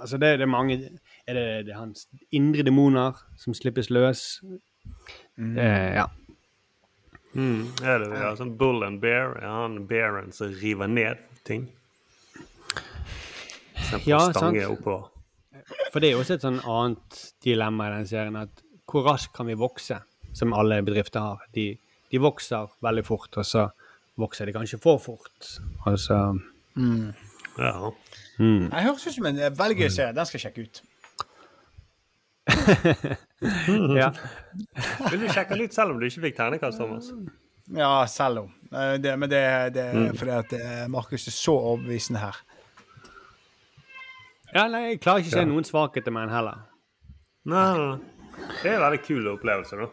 Altså, det, det er mange Er det, det er hans indre demoner som slippes løs? Det, ja. Mm. Er det ja, sånn bull and bear? Er han bearen som river ned ting? Ja, sant. oppover. For det er jo også et sånn annet dilemma i den serien, at hvor raskt kan vi vokse, som alle bedrifter har. De, de vokser veldig fort, og så vokser de kanskje for fort. Altså mm. Ja. mm. Jeg høres ut som en eh, veldig gøy serie. Den skal jeg sjekke ut. <laughs> Ja. Vil du sjekke litt selv om du ikke fikk ternekast, Thomas? Ja, selv om. Eh, Det, men det, det er fordi at eh, Markus er så overbevisende her. ja, nei, jeg klarer ikke å se noen svakheter med den heller. Nei, nei, nei. Det er en veldig kul opplevelse, da.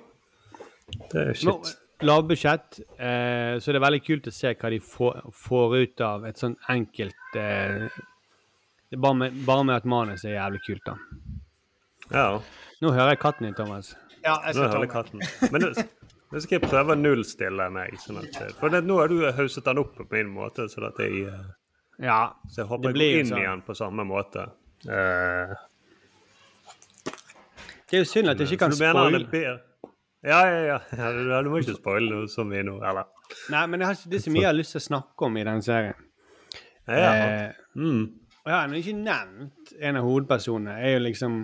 Det er Nå, shit. Lavbudsjett, eh, så det er veldig kult å se hva de får, får ut av et sånn enkelt eh, det bare, med, bare med at manus er jævlig kult, da. Ja. Nå hører jeg katten din, Thomas. Ja, jeg Nå skal ta holder den. katten. Men nå nå skal jeg prøve å nullstille meg. Sånn at, for det, nå har du hauset den opp på min måte, sånn at jeg, eh, Ja, så jeg håper jeg går inn sånn. igjen på samme måte. Uh, det er jo synd at jeg ikke kan så spoile. Ja, ja, ja. du, må ikke spoile noe så mye nå, eller? Nei, men jeg har, ikke- det er så mye jeg har lyst til å snakke om i den serien. Ja. Eh, Mm. og jeg har ennå ikke nevnt en av hovedpersonene. er jo liksom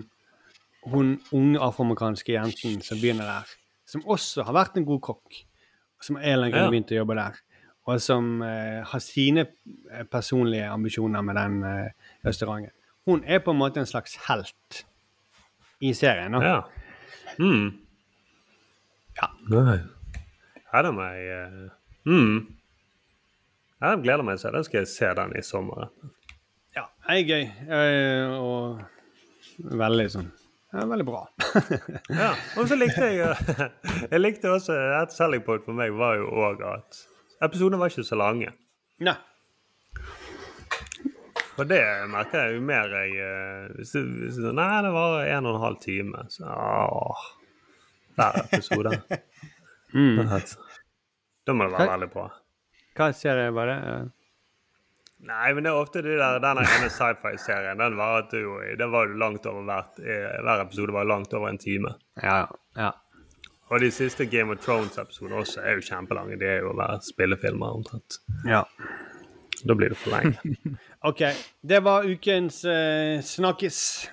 hun unge afroamerikanske jenten som begynner der. Som også har vært en god kokk. Som en eller annen gang begynte å jobbe der. Og som eh, har sine eh, personlige ambisjoner med den eh, restauranten. Hun er på en måte en slags helt i serien. da. Ja. Mm. Ja. Nei. Ja, det må jeg eh, mm. Ja, Jeg gleder meg til det. skal jeg se den i sommer. Ja, det er gøy. Uh, og veldig sånn ja, Veldig bra. <laughs> Ja, og så likte jeg eh, <laughs> Jeg likte også Et selling point for meg var jo òg at episodene var ikke så lange. Nei. Og det merker jeg jo mer jeg eh, hvis hvis Nei, det var en og en halv time. Så åh, Hver episode. <laughs> Mm. Da må det være veldig bra. Hva serie var det? Eh, Nei, men det er ofte de der, den ene sci-fi-serien. Den var jo den var langt over hvert eh, Hver episode var langt over en time. Ja, ja. Og de siste Game of Thrones-episodene også er jo kjempelange. De er jo å være spillefilmer omtrent. ja. Da blir det for lenge. <laughs> OK. Det var ukens uh, snakkis.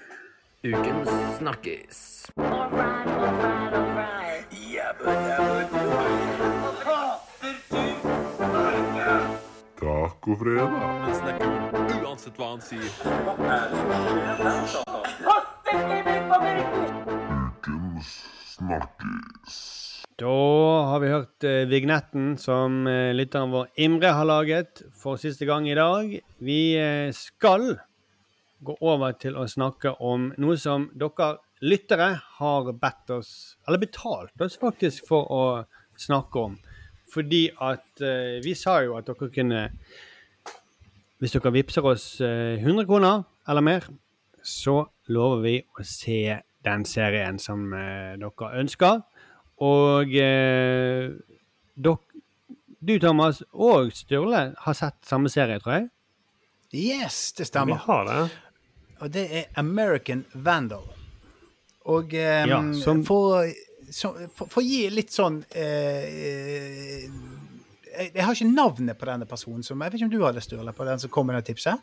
Ukens snakkis. Tacofredag. Han snakker uansett hva han sier. Ukens snakkis. Da har vi hørt eh, vignetten som eh, lytteren vår Imre har laget for siste gang i dag. Vi eh, skal gå over til å snakke om noe som dere lyttere har bedt oss, eller betalt oss faktisk, for å snakke om. Fordi at vi sa jo at dere kunne Hvis dere vippser oss eh, 100 kroner eller mer, så lover vi å se den serien som eh, dere ønsker. Og eh, dok, du, Thomas, og Sturle har sett samme serie, tror jeg. Yes, det Vi stemmer. har det. Og det er American Vandal. Og eh, Ja, som- for, for, for å gi litt sånn eh, eh, jeg, har ikke navnet på denne personen. Som, jeg vet ikke om du hadde Sturle, på den som kom med det tipset?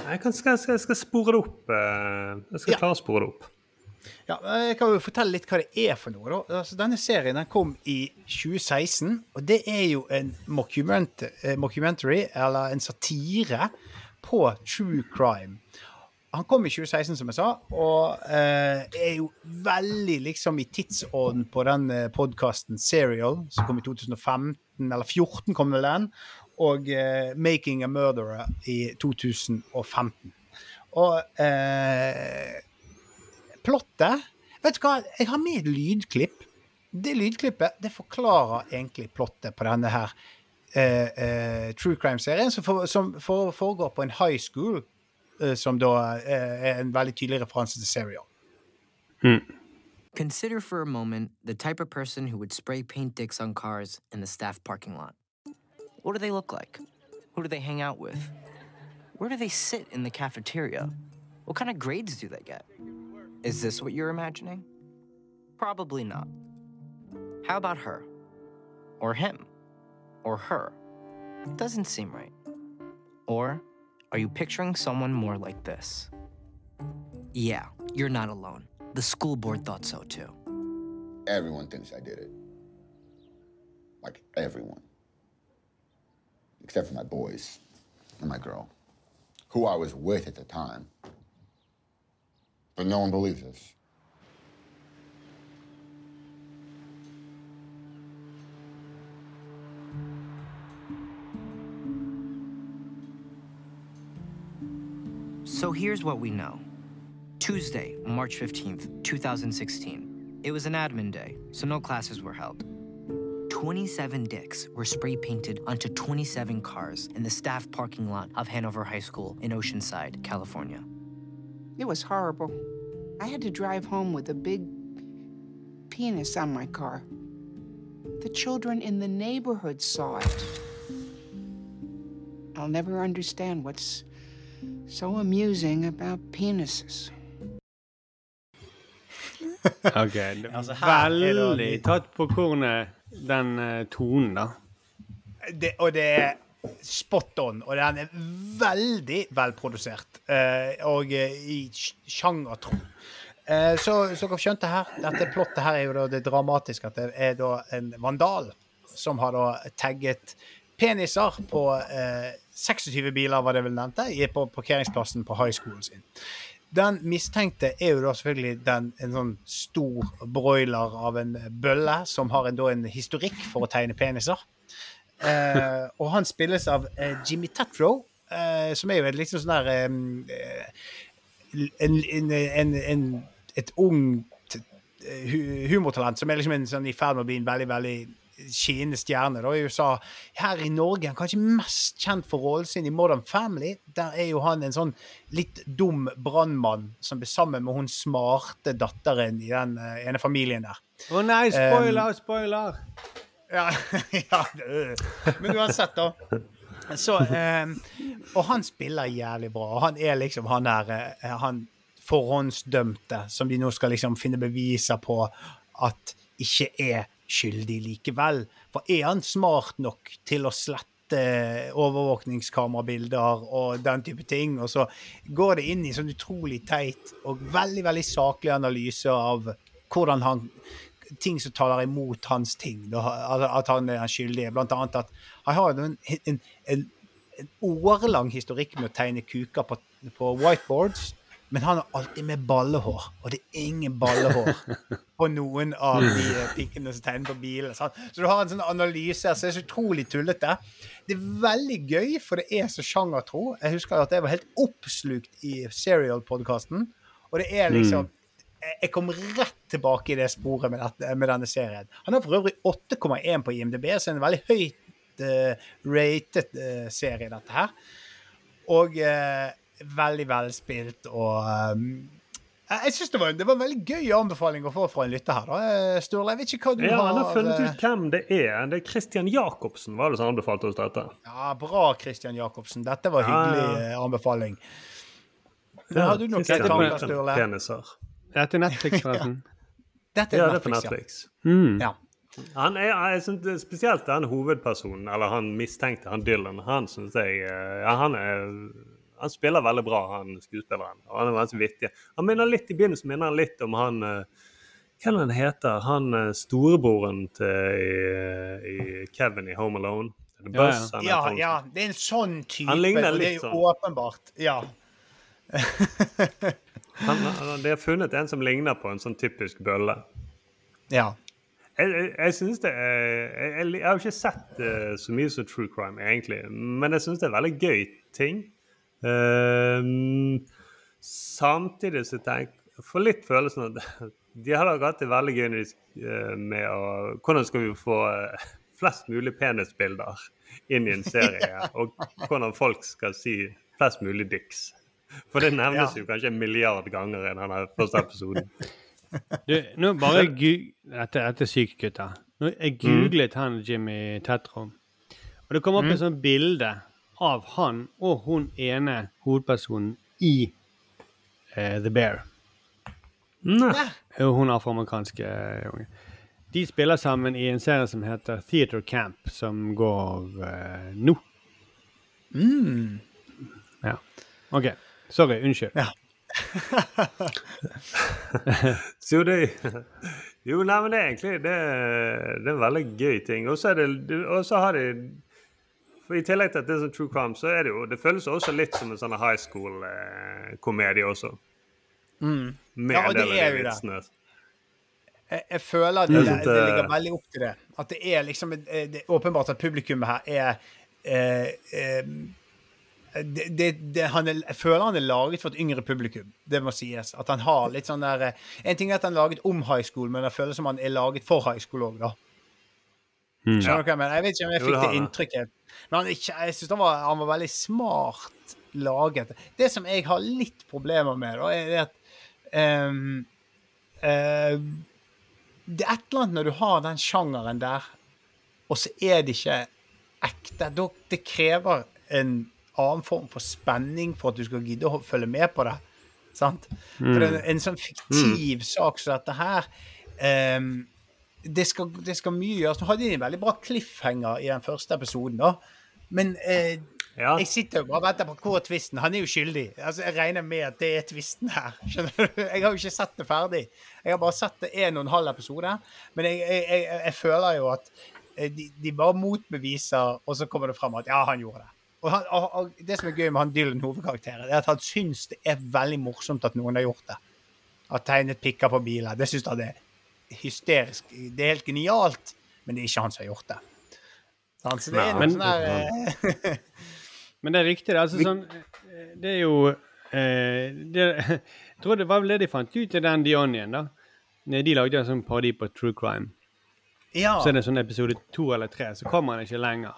Jeg, kan, skal, skal, skal spore det opp. eh, Jeg skal Ja. klare å spore det opp. Ja, Jeg kan jo fortelle litt hva det er for noe. Altså, denne serien den kom i 2016, og det er jo en eh, mockumentary, eller en satire, på true crime. Han kom i 2016, som jeg sa, og eh, er jo veldig liksom i tidsånden på den eh, podkasten Serial, som kom i 2015, eller 2014 kom vel den, og eh, Making a Murderer i 2015. Og eh, plottet Vet du hva, jeg har med et lydklipp. Det lydklippet det forklarer egentlig plottet på denne her eh, eh, true crime-serien, som, for, som for, foregår på en high school, som da eh, er en veldig tydelig referanse til Serial. Consider for a moment the type of person who would spray paint dicks on cars in the staff parking lot. What do they look like? Who do they hang out with? Where do they sit in the cafeteria? What kind of grades do they get? Is this what you're imagining? Probably not. How about her? Or him? Or her? Doesn't seem right. Or are you picturing someone more like this? Yeah, you're not alone. The school board thought so too. Everyone thinks I did it. Like everyone. Except for my boys and my girl, who I was with at the time. But no one believes us. So here's what we know Tuesday, March 15th, 2016. It was an admin day, so no classes were held. 27 dicks were spray painted onto 27 cars in the staff parking lot of Hanover High School in Oceanside, California. It was horrible. I had to drive home with a big penis on my car. The children in the neighborhood saw it. I'll never understand what's so amusing about penises. Ok, <laughs> Altså, Veldig tatt på kornet, den eh, tonen, da. det, og det er spot on, og den er veldig velprodusert. Eh, og eh, i sj- sjangertro. Uh, så som dere skjønte her, dette plottet her er jo da det dramatiske at det er da en vandal som har da tagget peniser på eh, 26 biler, var det vel nevnte, på parkeringsplassen på high schoolen sin. Den mistenkte er jo da selvfølgelig den, en sånn stor broiler av en bølle som har en, da en historikk for å tegne peniser. Eh, og han spilles av eh, Jimmy Tatro, eh, som er jo en liksom sånn der eh, en, en, Et ungt humortalent som er liksom en, sånn, i ferd med å bli en veldig veldig skinnende stjerne da, i USA. Her i Norge er han kanskje mest kjent for rollen sin i Modern Family. Der er jo han en sånn litt dum brannmann som blir sammen med hun smarte datteren i den uh, ene familien der. Å nei, spoiler, spoiler! Ja, <laughs> ja. Men uansett, da. Så, eh, og han spiller jævlig bra. Og han er liksom han her, eh, han forhåndsdømte som de nå skal liksom finne beviser på at ikke er skyldig likevel. For er han smart nok til å slette overvåkningskamerabilder og den type ting? Og så går det inn i sånn utrolig teit og veldig, veldig saklig analyse av hvordan han ting som taler imot hans ting, altså at han er skyldig. Blant annet at han har en, en, en årelang historikk med å tegne kuker på, på whiteboards. Men han har alltid med ballehår, og det er ingen ballehår på noen av de pikkene som tegner på bilen. Så du har en sånn analyse her som er så utrolig tullete. Det er veldig gøy, for det er så sjangertro. Jeg husker at jeg var helt oppslukt i Serial-podkasten, og det er liksom jeg- Jeg kom rett tilbake i det sporet med, dette, med denne serien. Han har for øvrig 8,1 på IMDb, så er en veldig høyt uh, rated uh, serie, dette her. Og eh, veldig velspilt og um, jeg jeg synes det var, det var en veldig gøy anbefaling å få fra en lytter her. da. Eh, Sturle, jeg vet ikke hva du Ja, har han har funnet eh, ut hvem det er. Det er Christian Jacobsen var det som anbefalte oss dette. Ja, bra, Christian Jacobsen. Dette var hyggelig ja. eh, anbefaling. Men Ja, har du noen Christian tanker, Sturle? Peniser. Dette er Netflix, forresten. <laughs> Dette Ja, Netflix, det er på Netflix, ja. Mm. Ja. Han er, jeg synes er Spesielt den hovedpersonen, eller han mistenkte, han Dylan, han syns jeg eh, ja, han, er, han spiller veldig bra, han skuespilleren. Og han er veldig vittig. Han minner litt i begynnelsen minner han litt om han Hvem Hva er han heter? Han eh, storebroren til i, i Kevin i Home Alone. Ja, Buzz? ja. Ja, ja, det er en sånn type. Han ligner litt sånn. det er jo sånn. åpenbart. Ja. <laughs> Han, han, de har funnet en som ligner på en sånn typisk bølle. ja. Jeg, jeg, jeg synes det er jeg, jeg har jo ikke sett uh, så mye som true crime, egentlig. Men jeg syns det er veldig gøy ting. Ehm, samtidig så tenker jeg får litt følelsen at <laughs> de har nok hatt det veldig gøy eh, med å Hvordan skal vi få eh, flest mulig penisbilder inn i en serie? <laughs> Og hvordan folk skal si flest mulig dicks. For det nevnes Ja. jo kanskje en milliard ganger i denne første episoden. <laughs> Du, nå bare. Dette, er sykt, gutter. Nå, jeg googlet han Jimmy Tetrom, og det kom opp Mm. et sånt bilde av han og hun ene hovedpersonen i uh, The Bear. Nei. Hun afroamerikanske eh, unge. De spiller sammen i en serie som heter Theater Camp, som går uh, nå. Mm. Ja. OK. Sorry. Unnskyld. Ja. <laughs> Så det Jo, nei, men det er egentlig det, det er en veldig gøy ting. Og så det Og så har de for I tillegg til at det er sånn true crime, så er det jo Det føles også litt som en sånn high school-komedie også. Mm. Med Ja, og det er jo det. Jeg, jeg føler det, det, synes det det- ligger veldig opp til det. At det er liksom eh, Det er åpenbart at publikummet her er eh, eh, det, det, det, han er, Jeg føler han er laget for et yngre publikum. Det må sies. At han har litt sånn der eh, En ting er at han er laget om high school, men det føles som han er laget for high school òg, da. Mm. Skjønner du hva jeg mener? Jeg vet ikke om jeg Jo, fikk det det inntrykket. Men han, jeg synes han, var, han var veldig smart laget. Det som jeg har litt problemer med, da, er at um, uh, Det er et eller annet når du har den sjangeren der, og så er det ikke ekte. Det krever en annen form for spenning for at du skal gidde å følge med på det. Sant? For det er en sånn fiktiv sak som dette her ehm, det, skal, det skal mye gjøres. Nå hadde de en veldig bra cliffhanger i den første episoden, da. Men eh, Ja. jeg sitter jo bare og venter på hvor tvisten. Han er jo skyldig. Altså, Jeg regner med at det er tvisten her. <laughs> Skjønner du? Jeg har jo ikke sett det ferdig. Jeg har bare sett det en og en halv episode. Men jeg, jeg, jeg, jeg føler jo at eh, de, de bare motbeviser, og så kommer det fram at ja, han gjorde det. Og, han, og, og Det som er gøy med han Dylan hovedkarakteren, er at han syns det er veldig morsomt at noen har gjort det. Har tegnet pikker på biler. Det syns han er hysterisk. Det er helt genialt, men det er ikke han som har gjort det. Sant? Så det er noe men- sånn her eh, <laughs> Men det er riktig. Det altså, sånn, eh, det er jo eh, det, <laughs> Jeg tror det var vel det de fant ut i den The Onion. da. De lagde en sånn parodi på true crime. Ja. Så er det sånn episode to eller tre, så kommer han ikke lenger.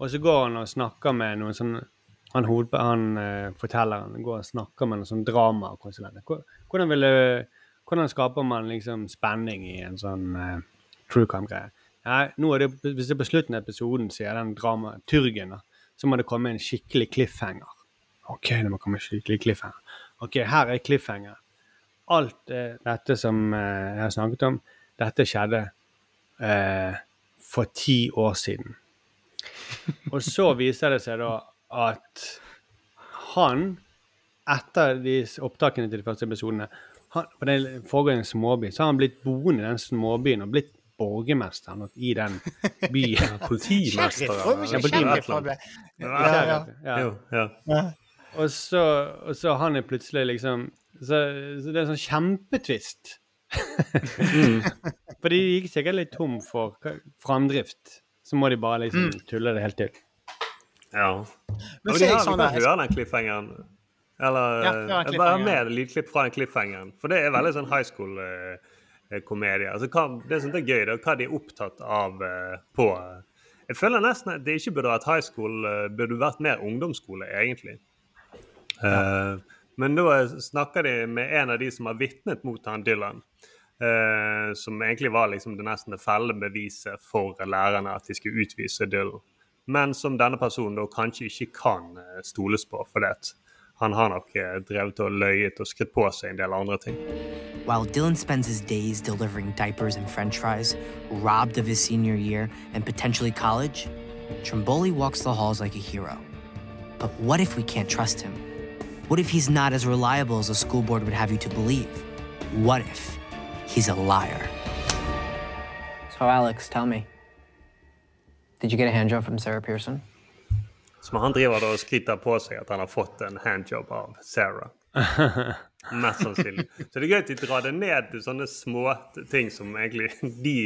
Og så går han og snakker med noen sånn Han, han eh, fortelleren går og snakker med noen sånn dramakonsulenter. Hvor- Hvordan, ville, hvordan skaper man liksom spenning i en sånn uh, true crime-greie? Nei, nå er det, Hvis det er på slutten av episoden, sier den dramaturgen, da, så må det komme en skikkelig cliffhanger. OK, det må komme en skikkelig cliffhanger. OK, her er cliffhanger. Alt uh, dette som uh, jeg har snakket om, dette skjedde for ti år siden. <laughs> Og så viser det seg da at han, etter de opptakene til de første episodene han, på den foregående småby, så har han blitt boende i den småbyen og blitt borgermesteren i den <laughs> byen. Politimester Sheriff, tror jeg Ja. Ja, Ja, ja. Og så, og så han er plutselig liksom Så, så det er en sånn kjempetvist. <laughs> For de gikk sikkert litt tom for framdrift. Så må de bare liksom Mm. tulle det helt til. Ja. Men Men de har, jeg sånn du kan høre den cliffhangeren. Eller Ja, den eh, bare med lydklipp fra den cliffhangeren. For det er veldig sånn high school-komedie. altså, hva- det som er gøy, det er hva de er opptatt av eh, på eh, Jeg føler nesten at det ikke burde vært high school, eh, burde vært mer ungdomsskole, egentlig. Eh, men da snakker de med en av de som har vitnet mot han Dylan. eh, som egentlig var liksom det nesten fellende beviset for lærerne at de skulle utvise Dylan. Men som denne personen da kanskje ikke kan eh, stoles på, for det. Han har nok eh, drevet og løyet og skrevet på seg en del andre ting. While Dylan spends his days delivering diapers and french fries, robbed of his senior year and potentially college, Trimboli walks the halls like a hero. But what if we can't trust him? What if he's not as reliable as a school board would have you to believe? What if he's a liar? So, Alex, tell me. Did you get a hand job from Sarah Pearson? Så han driver og skryter på seg at han har fått en handjob av Sarah. <laughs> Mest sannsynlig. Så det er gøy at de drar det ned til sånne små ting som egentlig de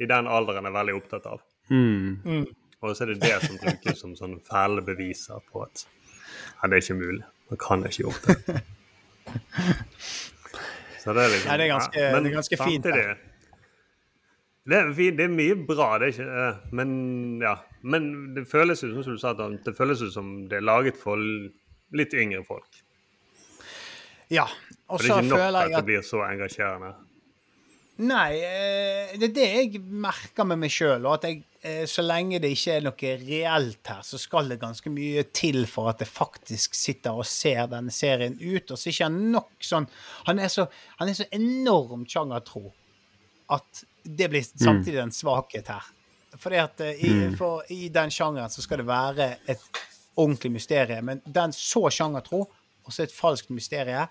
i den alderen er veldig opptatt av. Mm. Og så er det det som brukes som sånne fæle beviser på at ja, det er ikke mulig. Man kan ikke gjort det. Så det er liksom Nei, det er ganske- ja, men det er ganske fint, det. Det er, det er mye bra, det er ikke eh, Men ja. Men det føles ut som du sa, det føles ut som det er laget for litt yngre folk. Ja. For at det er ikke nok at det blir så engasjerende. Nei, eh, det er det jeg merker med meg sjøl. Og at jeg, eh, så lenge det ikke er noe reelt her, så skal det ganske mye til for at jeg faktisk sitter og ser denne serien ut. Og så er ikke han nok sånn Han er så, han er så enormt sjangertro at det blir samtidig en svakhet her. Fordi at eh, i, Mm. for, i den sjangeren så skal det være et ordentlig mysterium. Men den så sjangertro, og så et falskt mysterium,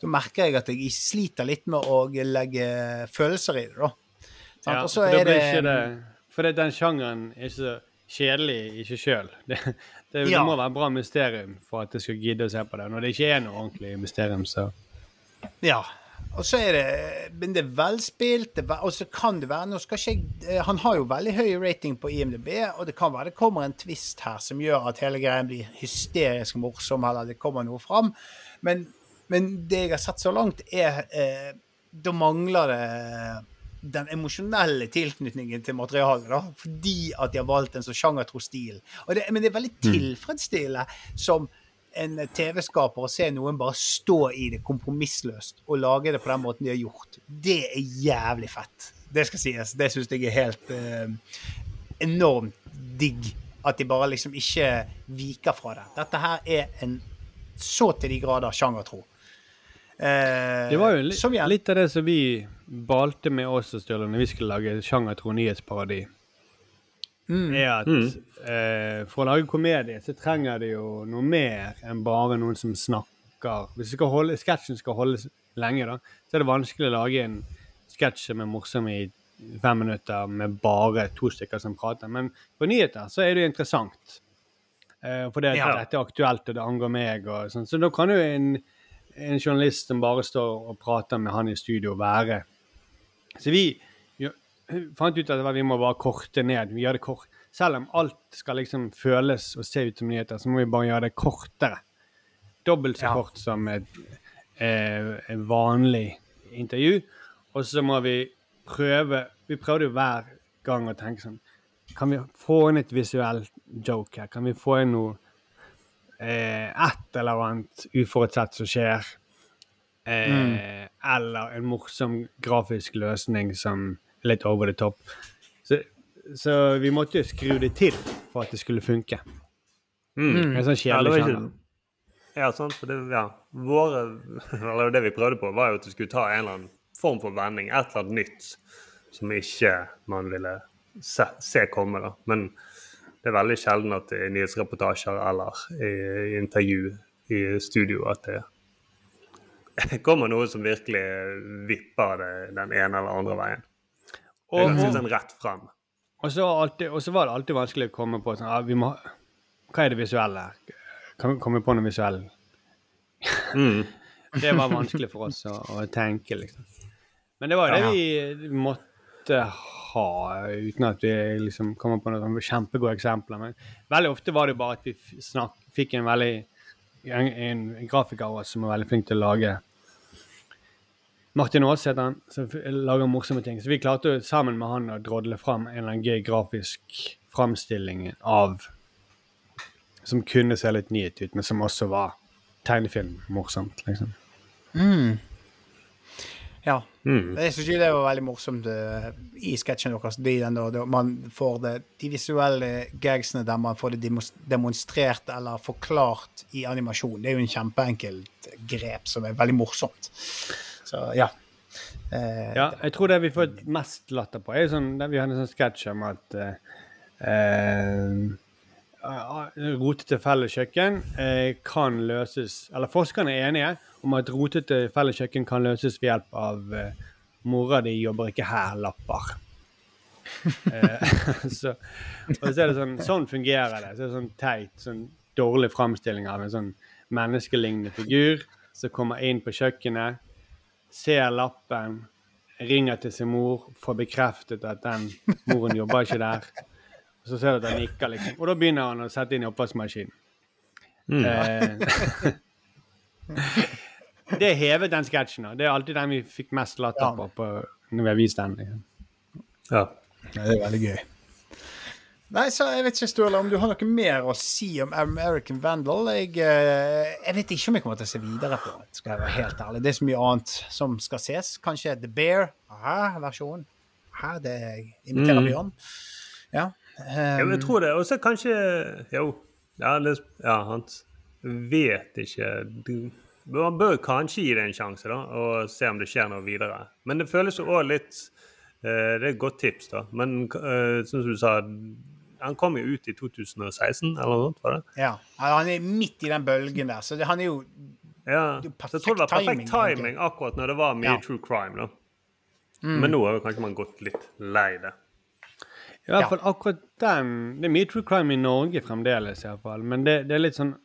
så merker jeg at jeg sliter litt med å legge følelser i det, da. Sant? Ja, og så for det er ikke det For det, den sjangeren er ikke så kjedelig i seg sjøl. <laughs> Det, det, det Ja. må være bra mysterium for at jeg skal gidde å se på det. Når det ikke er noe ordentlig mysterium, så Ja. Og så er det Men det er velspilt, det og så kan det være Nå skal ikke jeg eh, Han har jo veldig høy rating på IMDb, og det kan være det kommer en twist her som gjør at hele greien blir hysterisk morsom, eller det kommer noe fram. Men, men det jeg har sett så langt, er eh, Da mangler det den emosjonelle tilknytningen til materialet, da, fordi at de har valgt en så sjangertro stil. Det, men det er veldig Mm. tilfredsstillende som en TV-skaper å se noen bare stå i det kompromissløst og lage det på den måten de har gjort. Det er jævlig fett. Det skal sies. Det syns jeg er helt eh, enormt digg. At de bare liksom ikke viker fra det. Dette her er en så til de grader sjangertro. Eh, Det var jo li litt av det som vi balte med oss og Sturle når vi skulle lage sjangertro nyhetsparodi. Mm. Er at eh, for å lage komedie så trenger det jo noe mer enn bare noen som snakker. Hvis skal holde, sketsjen skal holdes lenge, da, så er det vanskelig å lage en sketsj som er morsom i fem minutter med bare to stykker som prater. Men på nyheter så er det jo interessant. Eh, for det, Ja. dette er aktuelt, og det angår meg. og sånn. Så da kan jo en, en journalist som bare står og prater med han i studio, være Så vi fant ut at vi må bare korte ned. Vi gjør det kort. Selv om alt skal liksom føles og se ut som nyheter, så må vi bare gjøre det kortere. Dobbelt så Ja. kort som et, eh, et vanlig intervju. Og så må vi prøve Vi prøvde jo hver gang å tenke sånn Kan vi få inn et visuelt joke her? Kan vi få inn noe eh, Et eller annet uforutsett som skjer? Eh, Eller en morsom grafisk løsning som litt over the top. Så, så vi måtte jo skru det til for at det skulle funke. Mm. En sånn Ja, kjedelig var sjanger. Ja, sant. For det, ja. Våre, eller det vi prøvde på, var jo at du skulle ta en eller annen form for vending. Et eller annet nytt som ikke man ville se, se komme. da. Men det er veldig sjelden at det er nyhetsreportasjer eller i, i intervju i studio at det <laughs> kommer noe som virkelig vipper det den ene eller andre veien. Det Og- er ganske sånn rett frem. Og så, alltid, og så var det alltid vanskelig å komme på sånn, ah, vi må, Hva er det visuelle Kan vi komme på noe visuelt? Mm. <laughs> det var vanskelig for oss å, å tenke, liksom. Men det var jo det vi måtte ha, uten at vi liksom kommer på noen kjempegode eksempler. Men veldig ofte var det bare at vi snak, fikk en veldig en, en grafiker av oss som er veldig flink til å lage Martin Aas heter han, som lager morsomme ting. Så vi klarte jo sammen med han å drodle fram en eller annen gøy grafisk framstilling av Som kunne se litt nyhet ut, men som også var tegnefilm morsomt, liksom. Mm. Ja. Mm. Jeg syns det var veldig morsomt uh, i sketsjen deres. De, da man får det, de visuelle gagsene der man får det demonstrert eller forklart i animasjon. Det er jo en kjempeenkelt grep som er veldig morsomt. Så ja. Eh, Ja, jeg tror det vi får mest latter på, er sånn, der vi hadde en sånn sketsj om at eh, eh, rotete felles kjøkken eh, kan løses Eller forskerne er enige om at rotete felles kjøkken kan løses ved hjelp av eh, 'mora di jobber ikke her'-lapper. <laughs> eh, <laughs> så, og så er det sånn Sånn fungerer det. Så er det sånn teit, sånn dårlig framstilling av en sånn menneskelignende figur som kommer inn på kjøkkenet, ser lappen, ringer til sin mor, får bekreftet at den moren jobber ikke der. Og så ser du at han nikker, liksom. Og da begynner han å sette inn i oppvaskmaskinen. Mm. Eh, det hevet den sketsjen. Det er alltid den vi fikk mest latter på, på når vi har vist den. Liksom. Ja. Det er veldig gøy. Nei, så jeg vet ikke, Sturla, om du har noe mer å si om American Vandal. Jeg, eh, jeg vet ikke om jeg kommer til å se videre på det, skal jeg være helt ærlig. Det er så mye annet som skal ses. Kanskje The Bear-versjonen. Hæ, det imiterer Mm. Bjørn. Ja. Ja, Um, jeg tror det. Og så kanskje Jo. Ja, ja han vet ikke du, Man bør kanskje gi det en sjanse, da, og se om det skjer noe videre. Men det føles òg litt eh, Det er et godt tips, da. Men uh, som du sa, han kom jo ut i 2016, eller noe sånt? var det? ja. Han er midt i den bølgen der, så det, han er jo Ja, Det så jeg tror det var perfekt perfekt timing, timing akkurat når det var mye Ja. true crime. da. Mm. Men nå har jo kanskje man gått litt lei det. I hvert Ja. fall akkurat den Det er mye true crime i Norge fremdeles, i hvert fall. Men det, det er litt sånn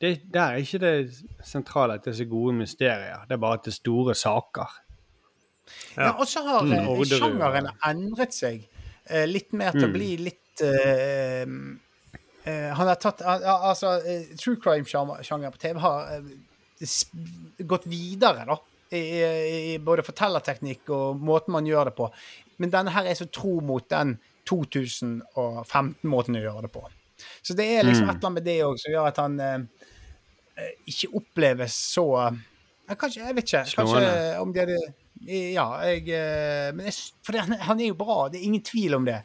det, Der er ikke det sentrale at det er så gode mysterier. Det er bare at det er store saker. Ja, og så har Mm, eh, sjangeren endret seg eh, litt mer til å Mm. bli litt eh, eh, Han har tatt al- al- Altså, eh, true crime-sjangeren på TV har gått videre, da. I, i, både fortellerteknikk og måten man gjør det på. Men denne her er så tro mot den 2015-måten å gjøre det på. Så det er liksom Mm. et eller annet med det òg som gjør at han eh, ikke oppleves så Kanskje, jeg vet ikke. Kanskje om det er det Ja, jeg Men jeg, for han- han er jo bra, det er ingen tvil om det.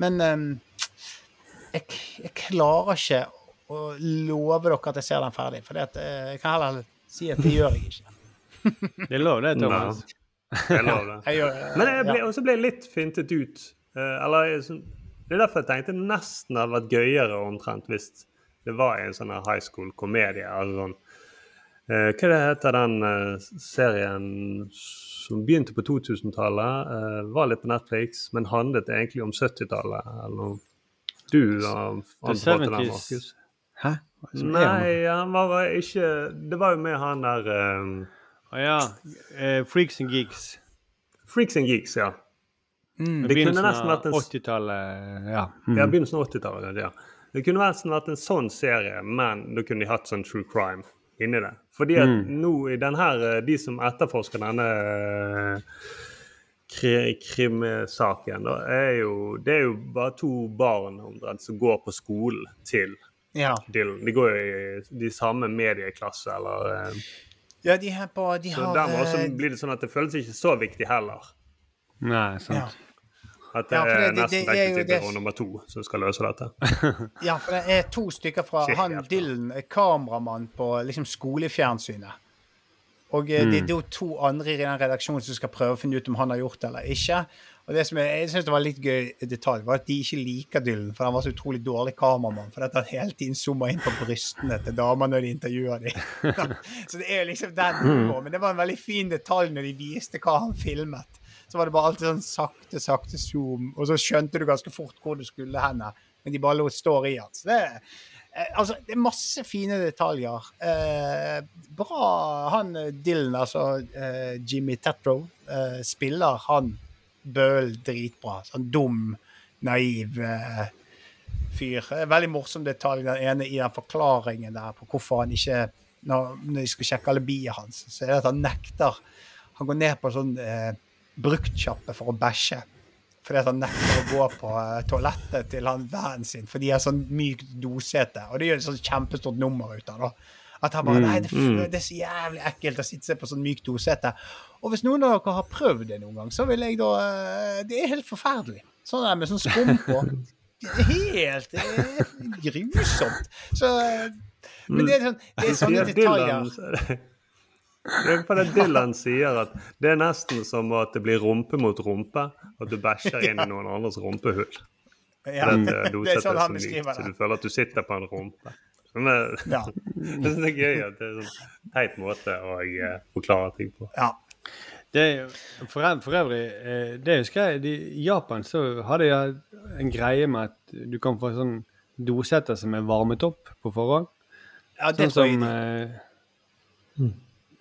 Men um, jeg, jeg klarer ikke å love dere at jeg ser den ferdig. For det at, eh, jeg kan heller si at det gjør jeg ikke. <laughs> Det er lov, det, Thomas. Jeg lover det. Jeg gjør, Men jeg ble, ja. også ble litt fintet ut. eh, eller Det er derfor jeg tenkte nesten hadde vært gøyere omtrent hvis det var en sånn high school-komedie. Altså sånn, eh, hva det heter den eh, serien som begynte på 2000-tallet? eh, var litt på Netflix, men handlet egentlig om 70-tallet. eller noe. Du har anbefalt den, Markus? Hæ? Nei, han var vel ikke Det var jo med han der eh, Å ja. Eh, Freaks and Geeks. Freaks and Geeks, ja. Mm. Det kunne nesten vært en 80-tallet. Ja. Mm. Ja, begynnelsen av 80-tallet. Ja. Det kunne nesten vært en sånn serie, men da kunne de hatt sånn true crime inni det. Fordi at Mm. nå i den her, eh, de som etterforsker denne eh, kri krimsaken, da, er jo Det er jo bare to barn omtrent som går på skolen til Ja. Dylan. De går jo i de samme medieklasse, eller eh, ja, de på De Så har dermed også blir det sånn at det føles ikke så viktig heller. Nei, sant. Ja. At det Ja, det er nesten det- det er det- nummer to som skal løse dette. <laughs> Ja, for det er to stykker fra <laughs> Shit, han. Dylan, er kameramann på liksom skolefjernsynet. Og eh, det, Mm. det er jo to andre i den redaksjonen som skal prøve å finne ut om han har gjort det eller ikke. Og det som jeg, jeg synes det var litt gøy detalj, var at de ikke liker Dylan, for han var så utrolig dårlig kameramann. For at han hele tiden zoomer inn på brystene til damer når de intervjuer dem. <laughs> så det er liksom den. Men det var en veldig fin detalj når de viste hva han filmet. Så var det bare alltid sånn sakte, sakte zoom, og så skjønte du ganske fort hvor du skulle hen. Men de bare lot stå i den. Det, Eh, altså, det er masse fine detaljer. Eh, bra han eh, Dylan, altså eh, Jimmy Tetro, eh, spiller han Bøhl dritbra. Sånn dum, naiv eh, fyr. Veldig morsom detalj den ene i den forklaringen der på hvorfor han ikke Når, når de skal sjekke alibiet hans, så er det at han nekter. Han går ned på sånn bruktsjappe for å bæsje. Fordi at han nekter å gå på eh, toalettet til han vennen sin, for de har sånn mykt dosete. Og det gjør et sånn kjempestort nummer ut av. da. At han bare Mm, Nei, det, mm. det er så jævlig ekkelt å sitte seg på sånn mykt dosete. Og hvis noen av dere har prøvd det noen gang, så vil jeg da eh, Det er helt forferdelig. Sånn der med sånn skum på. Helt det grusomt. Så eh, Men det er, sånn, det er sånne detaljer. Det er på det Dylan sier at det er nesten som at det blir rumpe mot rumpe. At du bæsjer inn i noen andres rumpehull. Ja, Fordi det er sånn han beskriver det. så du føler at du sitter på en rumpe. Men det, Ja. <laughs> det er gøy at det er en sånn teit måte å eh, forklare ting på. Ja. Det for, for øvrig, eh, det husker jeg, i Japan så hadde jeg en greie med at du kan få sånn dosetter som er varmet opp på forhånd. Ja, det sånn tror jeg som de- eh,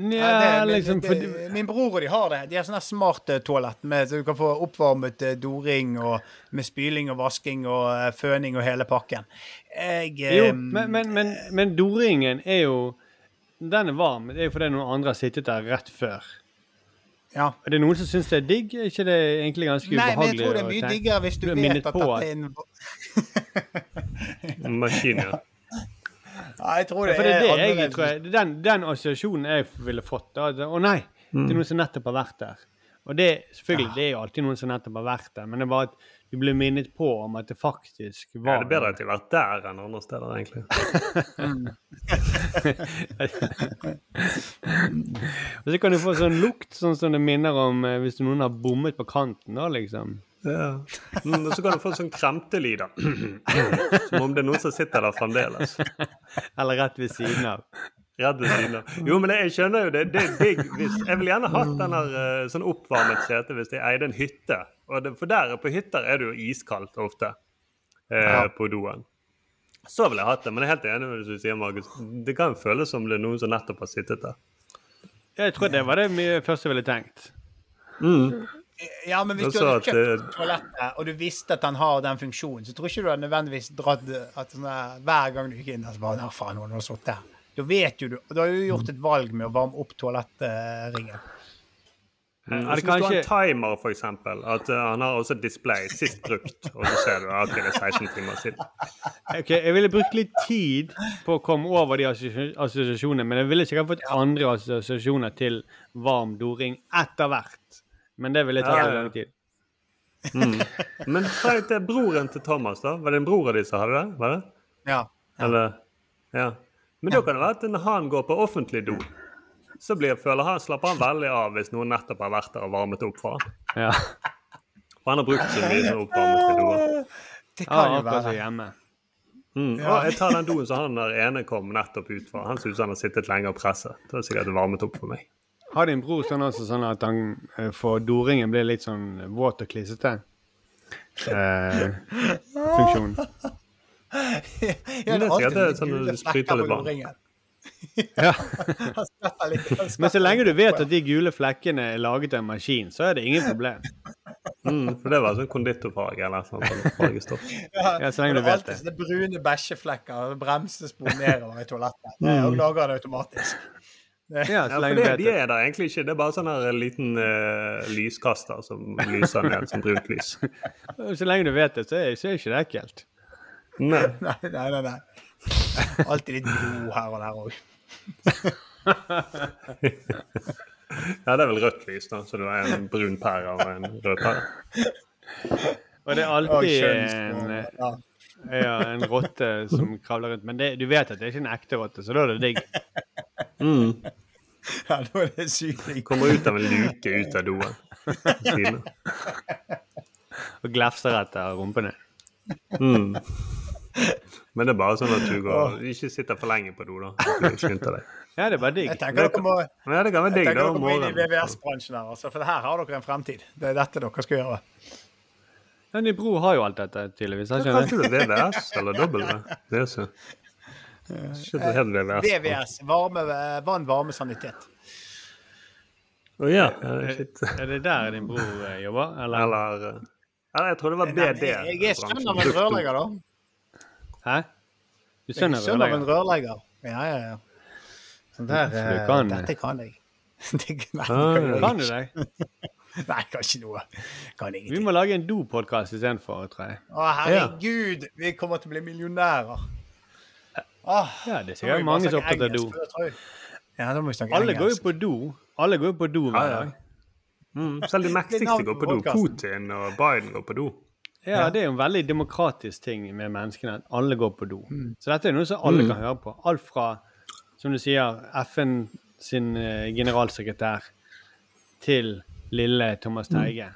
Ja, det, det, liksom det, fordi Min bror og de har det. De har sånn smarte smart eh, toalett med, så du kan få oppvarmet eh, doring og med spyling og vasking og eh, føning og hele pakken. Jeg jo, um, men, men, men, men doringen er jo Den er varm. Det er jo fordi noen andre har sittet der rett før. Ja. Er det noen som syns det er digg? Er ikke det egentlig ganske Nei, men jeg tror det er mye diggere hvis du vet at dette er en <laughs> Maskin, ja. Ja, jeg tror Ja, det for det er det jeg tror jeg, den, den assosiasjonen jeg ville fått. Da, å nei, det Mm. er noen som nettopp har vært der. Og det, selvfølgelig, det er jo alltid noen som nettopp har vært der, men det er bare at du blir minnet på om at det faktisk var Ja, det er bedre at de har vært der enn andre steder, egentlig. <laughs> Og så kan du få sånn lukt, sånn som det minner om eh, hvis noen har bommet på kanten, da, liksom. Ja. Mm, så kan du få en sånn kremtelyd, da. <clears throat> Som om det er noen som sitter der fremdeles. Eller rett ved siden av. Rett ved siden av. Jo, men jeg skjønner jo det. Det er digg hvis Jeg ville gjerne hatt den der eh, sånn oppvarmet sete hvis jeg eide en hytte. Det, for der på hytter er det jo iskaldt ofte eh, på doen. Så ville jeg hatt det, men jeg er helt enig med det du sier, Markus. Det kan føles som det er noen som nettopp har sittet der. Jeg tror det var det mye første jeg ville tenkt. Mm. Ja, men hvis du hadde kjøpt det- toalettet, og du visste at han har den funksjonen, så tror ikke du hadde nødvendigvis dratt at sånne, hver gang du gikk inn der, så bare Nei, faen, noen har sittet her. Da vet jo du Da har du gjort et valg med å varme opp toalettringen. Mm. Er det Hvis du har en timer, for eksempel, at uh, han har også display sist brukt, og så ser du at det er 16 timer siden. Ok, Jeg ville brukt litt tid på å komme over de assosiasjonene, men jeg ville sikkert fått andre assosiasjoner til varm doring etter hvert. Men det ville ta Ja, ja. lang tid. Mm. <laughs> Men fra til broren til Thomas, da? Var det en bror av de som hadde det? Var det? Ja. Eller Ja. Men da kan det være at når han går på offentlig do, så blir, føler han, slapper han veldig av hvis noen nettopp har vært der og varmet opp for han. Ja. For han har brukt så mye oppvarming til doer. Det kan jo være. hjemme. Mm. Ja. Og jeg tar den doen som han der ene kom nettopp ut fra. Han synes han har sittet lenge og presset. Det er sikkert varmet opp for meg. Har din bror sånn også sånn at han for doringen blir litt sånn våt og klissete? Eh, <laughs> funksjon. Ja, Men det er alltid det er sånn gule du spryter flekker litt vann. <laughs> Ja. Men så lenge du vet at de gule flekkene er laget av en maskin, så er det ingen problem. Mm, for det var sånn konditorfarge eller sånn, fargestoff. <laughs> Ja, Ja, så lenge du vet det. det. brune bæsjeflekker og bremsespor nedover i toalettet. Det er jo lager det automatisk. Ja, så for ja, for det, de er der egentlig ikke. Det er bare sånn her liten uh, lyskaster som lyser ned som brunt lys. <laughs> Så lenge du vet det, så er, så er ikke det ekkelt. Nei. <laughs> Nei, nei, nei. nei. Alltid litt blod her og der òg. <laughs> Ja, det er vel rødt lys, da. Så du er en brun pære og en rød pære. Og det er alltid en, ja. ja, en rotte som kravler rundt. Men det, du vet at det er ikke en ekte rotte, så da er det digg. Mm. <laughs> ja, nå er det sykt digg. Kommer ut av en luke ut av doen. Og glefser etter rumpene. Mm. Men det er bare sånn at du går Ikke sitter for lenge på do, da. Ja, det er bare digg. Jeg tenker dere må, Ja, det kan være jeg digg tenker da dere må inn i. VVS-bransjen her, altså, for her har dere en fremtid. Det er dette dere skal gjøre. Ja, Ny Bro har jo alt dette, tydeligvis. Kanskje det? det er VVS eller W. Det er så. Skjønner helt det verste. VVS. Varme, vann, varme, sanitet. Å oh, ja, er det der din bror eh, jobber, eller? Eller eh, Eller jeg tror det var BD. Jeg er sønn av en rørlegger, da. Hæ? Du Jeg sønn er av sønn av en rørlegger? Ja, ja, ja. Sånn der, du eh, kan- dette kan jeg. Det, nei, Ah, det Kan du jeg det? <laughs> Nei, jeg kan ikke noe. Kan Vi må lage en dopodkast istedenfor, tror jeg. Å, herregud, vi kommer til å bli millionærer. Åh, Ja, det er sikkert mange som er opptatt av do. engelsk, Ja, da må vi snakke Alle går jo på do. Alle går jo på do Ja, hver dag. Mm, selv de Det mektigste går på do. Putin og Biden går på do. Ja, det er jo en veldig demokratisk ting med menneskene at alle går på do. Så dette er noe som alle Mm. kan høre på. Alt fra, som du sier, FN sin eh, generalsekretær til lille Thomas Teige.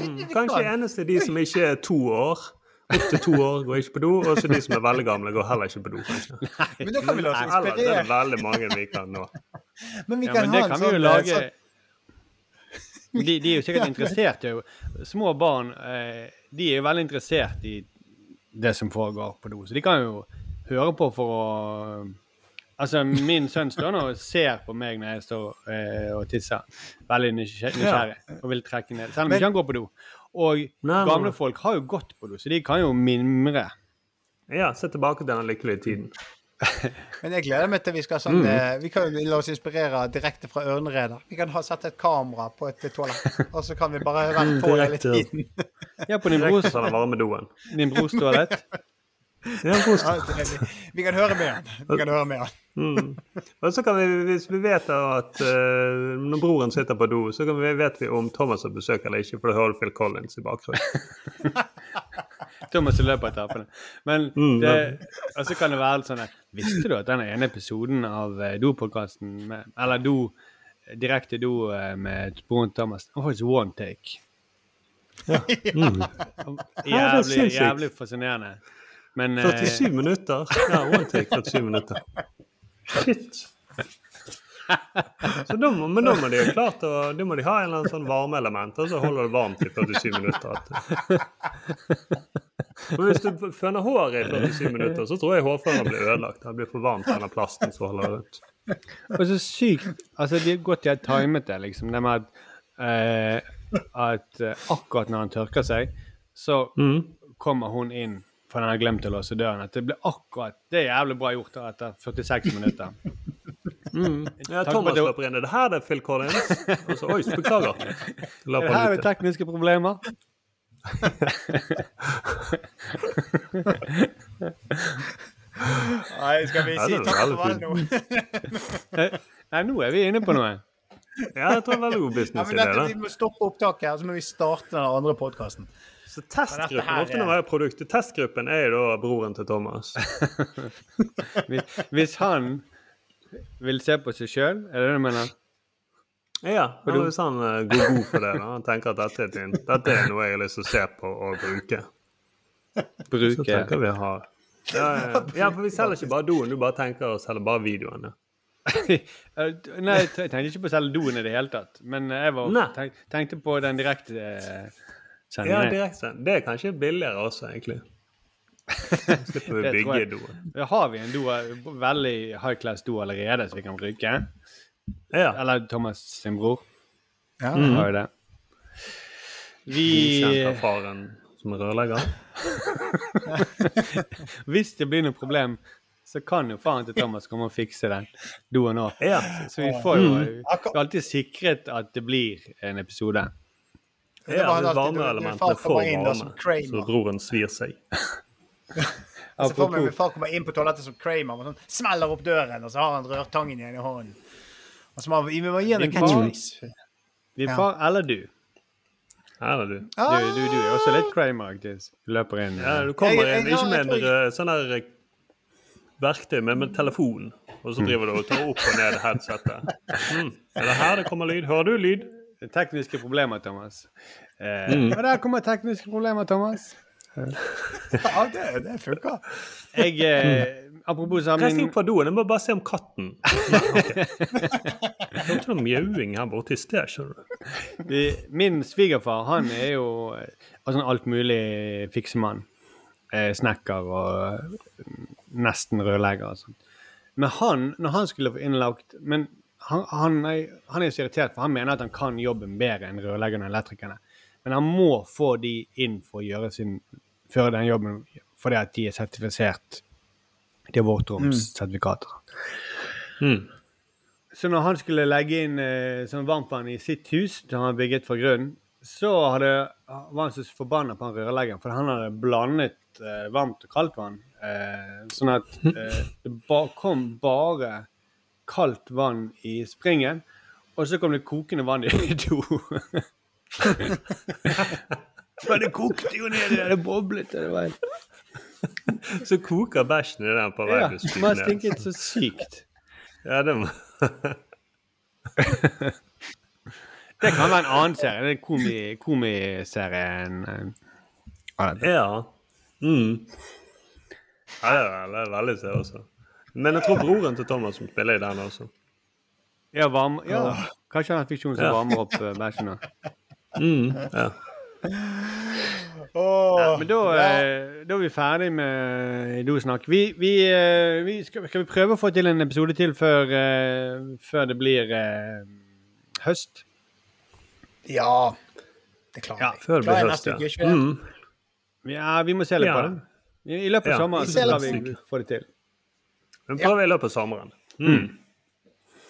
Mm. Kanskje eneste de som ikke er to år. Opp til to år går ikke på do, og så de som er veldig gamle, går heller ikke på do. kanskje. <laughs> Men da kan vi la oss er det er veldig mange vi kan nå. <laughs> Men vi Ja, kan men det ha en kan vi jo sånn, lage sånn <laughs> de, de er jo sikkert interessert i Små barn eh, de er jo veldig interessert i det som foregår på do. Så de kan jo høre på for å Altså, min sønn står nå og ser på meg når jeg står eh, og tisser. Veldig nysgjer- nysgjerrig og vil trekke ned. Selv om Men- ikke han går på do. Og Nei, gamle men- folk har jo gått på do, så de kan jo mimre. Ja, se tilbake til den lykkelige tiden. <laughs> Men jeg gleder meg til vi skal sånn Mm. eh, Vi kan jo la oss inspirere direkte fra Ørneredet. Vi kan ha sette et kamera på et toalett, <laughs> og så kan vi bare være på hele Direkte, ja. tiden. Ja, på din brors, doen. din brors toalett. <laughs> Ja, det- vi, kan høre med han. Vi kan høre med han. Mm. Og så kan vi, hvis vi vet at uh, når broren sitter på do, så kan vi, vet vi om Thomas har besøk eller ikke, for da hører du Phil Collins i bakgrunnen. <laughs> Thomas løper løpet av etappene. Men Mm, det, og så kan det være sånn at, Visste du at den ene episoden av eh, Do-podkasten, eller Do, direkte Do eh, med broren Thomas, var faktisk one take? <laughs> Mm. Ja, er Jævlig, jævlig fascinerende. Men eh, 47 minutter. Ja, one take 47 minutter. Shit. Så da må, men da må de jo klart å, da må de ha en eller annen sånn varmeelement, og så holder det varmt i 47 minutter. For hvis du føner håret i 47 minutter, så tror jeg hårføneren blir ødelagt. Det blir for varmt, denne plasten som holder det rundt. Og så sykt Altså, de er godt de har timet det, liksom. Det med at, eh, at eh, akkurat når han tørker seg, så Mm. kommer hun inn for han har glemt å låse døren. At det blir akkurat Det er jævlig bra gjort etter 46 minutter. <laughs> Mm. Ja, Thomas det... løper inn. Er det her det er Phil Collins? Og så, Oi, beklager. <laughs> Løper Her er tekniske problemer. <laughs> Nei, skal vi si er takk for alt nå? Nei, nå er vi inne på noe. Ja, jeg tror det er veldig god Ja, men dette, da. vi må stoppe opptaket her, så må vi starte den andre podkasten. Så testgruppen ofte når er- man er produktet. Testgruppen er jo da broren til Thomas. <laughs> Hvis- Hvis han vil se på seg sjøl, er det det du mener? Ja, og hvis han eh, går god for det, da. Han tenker at dette er, din, dette er noe jeg har lyst til å se på og bruke. Så Bruke tenker vi ha ja, ja. ja, for vi selger ikke bare doen, du bare tenker å selge bare videoene. <laughs> Nei, jeg tenkte ikke på å selge doen i det hele tatt. Men jeg var, tenk, tenkte på den direkte eh, Ja, direktesendt. direkte. Det er kanskje billigere også, egentlig. <laughs> Slipper vi å bygge do. Ja, Har vi en do, veldig high class do allerede som vi kan bruke? Ja. Eller Thomas sin bror? Ja. Vi har jo det. Vi kjenner av faren som er rørlegger. <laughs> Hvis det blir noe problem, så kan jo faren til Thomas komme og fikse den doen òg. Ja. Så vi får jo Mm. vi har alltid sikret at det blir en episode. Det Ja, var han det alltid- varmeelementet far er kommer inn som varme, Kramer. så broren svir seg. <laughs> Så får vi min far kommer inn på toalettet som Kramer og sånn, smeller opp døren, og så har han rørtangen igjen i hånden. Og så må vi må gi ham en catchphrase. Din Ja. far eller du? Her er du. Du, du, du er også litt Kramer-aktig. Løper inn. Ja, du kommer inn ikke med en rød- sånn der eh, verktøy, men med telefon. Og så driver du og tar opp og ned headsetet. <laughs> Mm. Er det her det kommer lyd? Hører du lyd? Tekniske problemer, Thomas. Eh, Mm. Og der kommer tekniske problemer, Thomas. <laughs> Ja, det, det funker. Jeg, eh, apropos samling inn på doen. Jeg må bare se om katten. <laughs> Det hørte noe mjauing her borte i sted, skjønner du. Min svigerfar han er jo eh, altså en alt mulig fiksemann. Eh, snekker og nesten rørlegger. og sånt. Men han, når han skulle få innlagt Men han, han, er, han er så irritert, for han mener at han kan jobben bedre enn rørleggerne og elektrikerne. Men han må få de inn for å gjøre sin, føre den jobben fordi at de er sertifisert. De har våtromssertifikater. Mm. Så når han skulle legge inn eh, sånn varmtvann i sitt hus, som han bygget fra grunnen, så hadde, var han så forbanna på han rørleggeren, for han hadde blandet eh, varmt og kaldt vann. Eh, sånn at <laughs> eh, det ba kom bare kaldt vann i springen, og så kom det kokende vann i <laughs> do. Men det kokte jo ned, det boblet. Det var Så koker bæsjen i den på vei til å Ja, man stinket så sykt. Ja, det må Det kan være en annen serie. Det er komi, komiserien eh. Ja. Mm. Ja, det er veldig, veldig se også. Men jeg tror broren til Thomas som spiller i den også. Ja, varm, ja. Kanskje han har fiksjon som Ja. varmer opp uh, bæsjen. Mm, ja. Ja, men da, eh, da er vi ferdig med dosnakk. Vi, vi, eh, vi skal, skal vi prøve å få til en episode til før, eh, før det blir eh, høst? Ja, det klarer vi. Før det blir høst, ja. uke? Mm. Ja, vi må se litt Ja. på det. I, I løpet av Ja. sommeren så skal vi få det til. Men prøve i løpet av sommeren. Mm.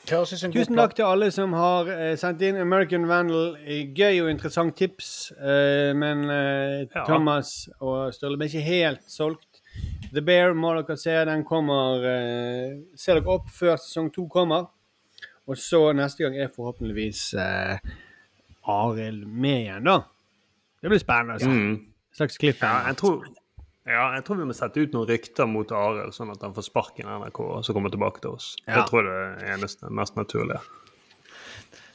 En god Tusen plan. takk til alle som har eh, sendt inn American Vandal. Eh, Gøy og interessant tips. Eh, men eh, Ja. Thomas og Sturle ble ikke helt solgt. The Bear må dere se. Den kommer eh, Ser dere opp før sesong to kommer. Og så neste gang er forhåpentligvis eh, Arild med igjen, da. Det blir spennende. Altså. Mm. Slags klipp. Ja, jeg tror, ja, jeg tror vi må sette ut noen rykter mot Arild, sånn at han får sparken i NRK og så kommer tilbake til oss. Ja. Jeg tror det er det eneste, mest naturlige.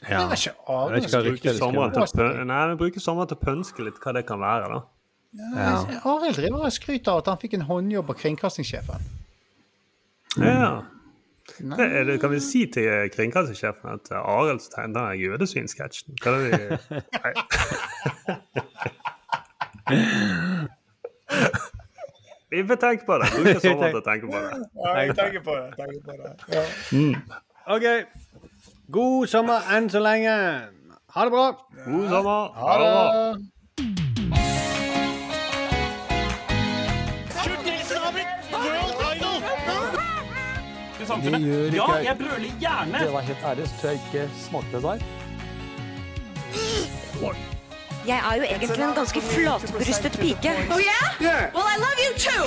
Ja. Jeg vet ikke Arild er sommeren til, bruker sommeren til å pønske litt hva det kan være, da. Ja. Arild driver og skryter av at han fikk en håndjobb av kringkastingssjefen. Ja. Det, er det, kan vi si til kringkastingssjefen at Arild tegner den jødesvinsketsjen? Hva er det vi <laughs> <laughs> <laughs> Nei. Vi får tenke på det. Bruker sommeren til å tenke på det. <laughs> Ja, jeg tenker på det. Tenker på det. Ja. Mm. OK. God sommer enn så lenge. Ha det bra. God sommer. Ha det. Ja, jeg brøler gjerne! Det var helt ærlig, så tror jeg ikke smakte det der. Jeg er jo egentlig en ganske flatbrystet pike. Oh yeah? Well, I love you too.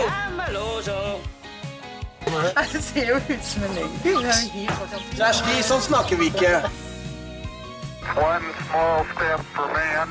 Det ser jo ut som en løgn. Kjersti, sånn snakker vi ikke. One small step for man,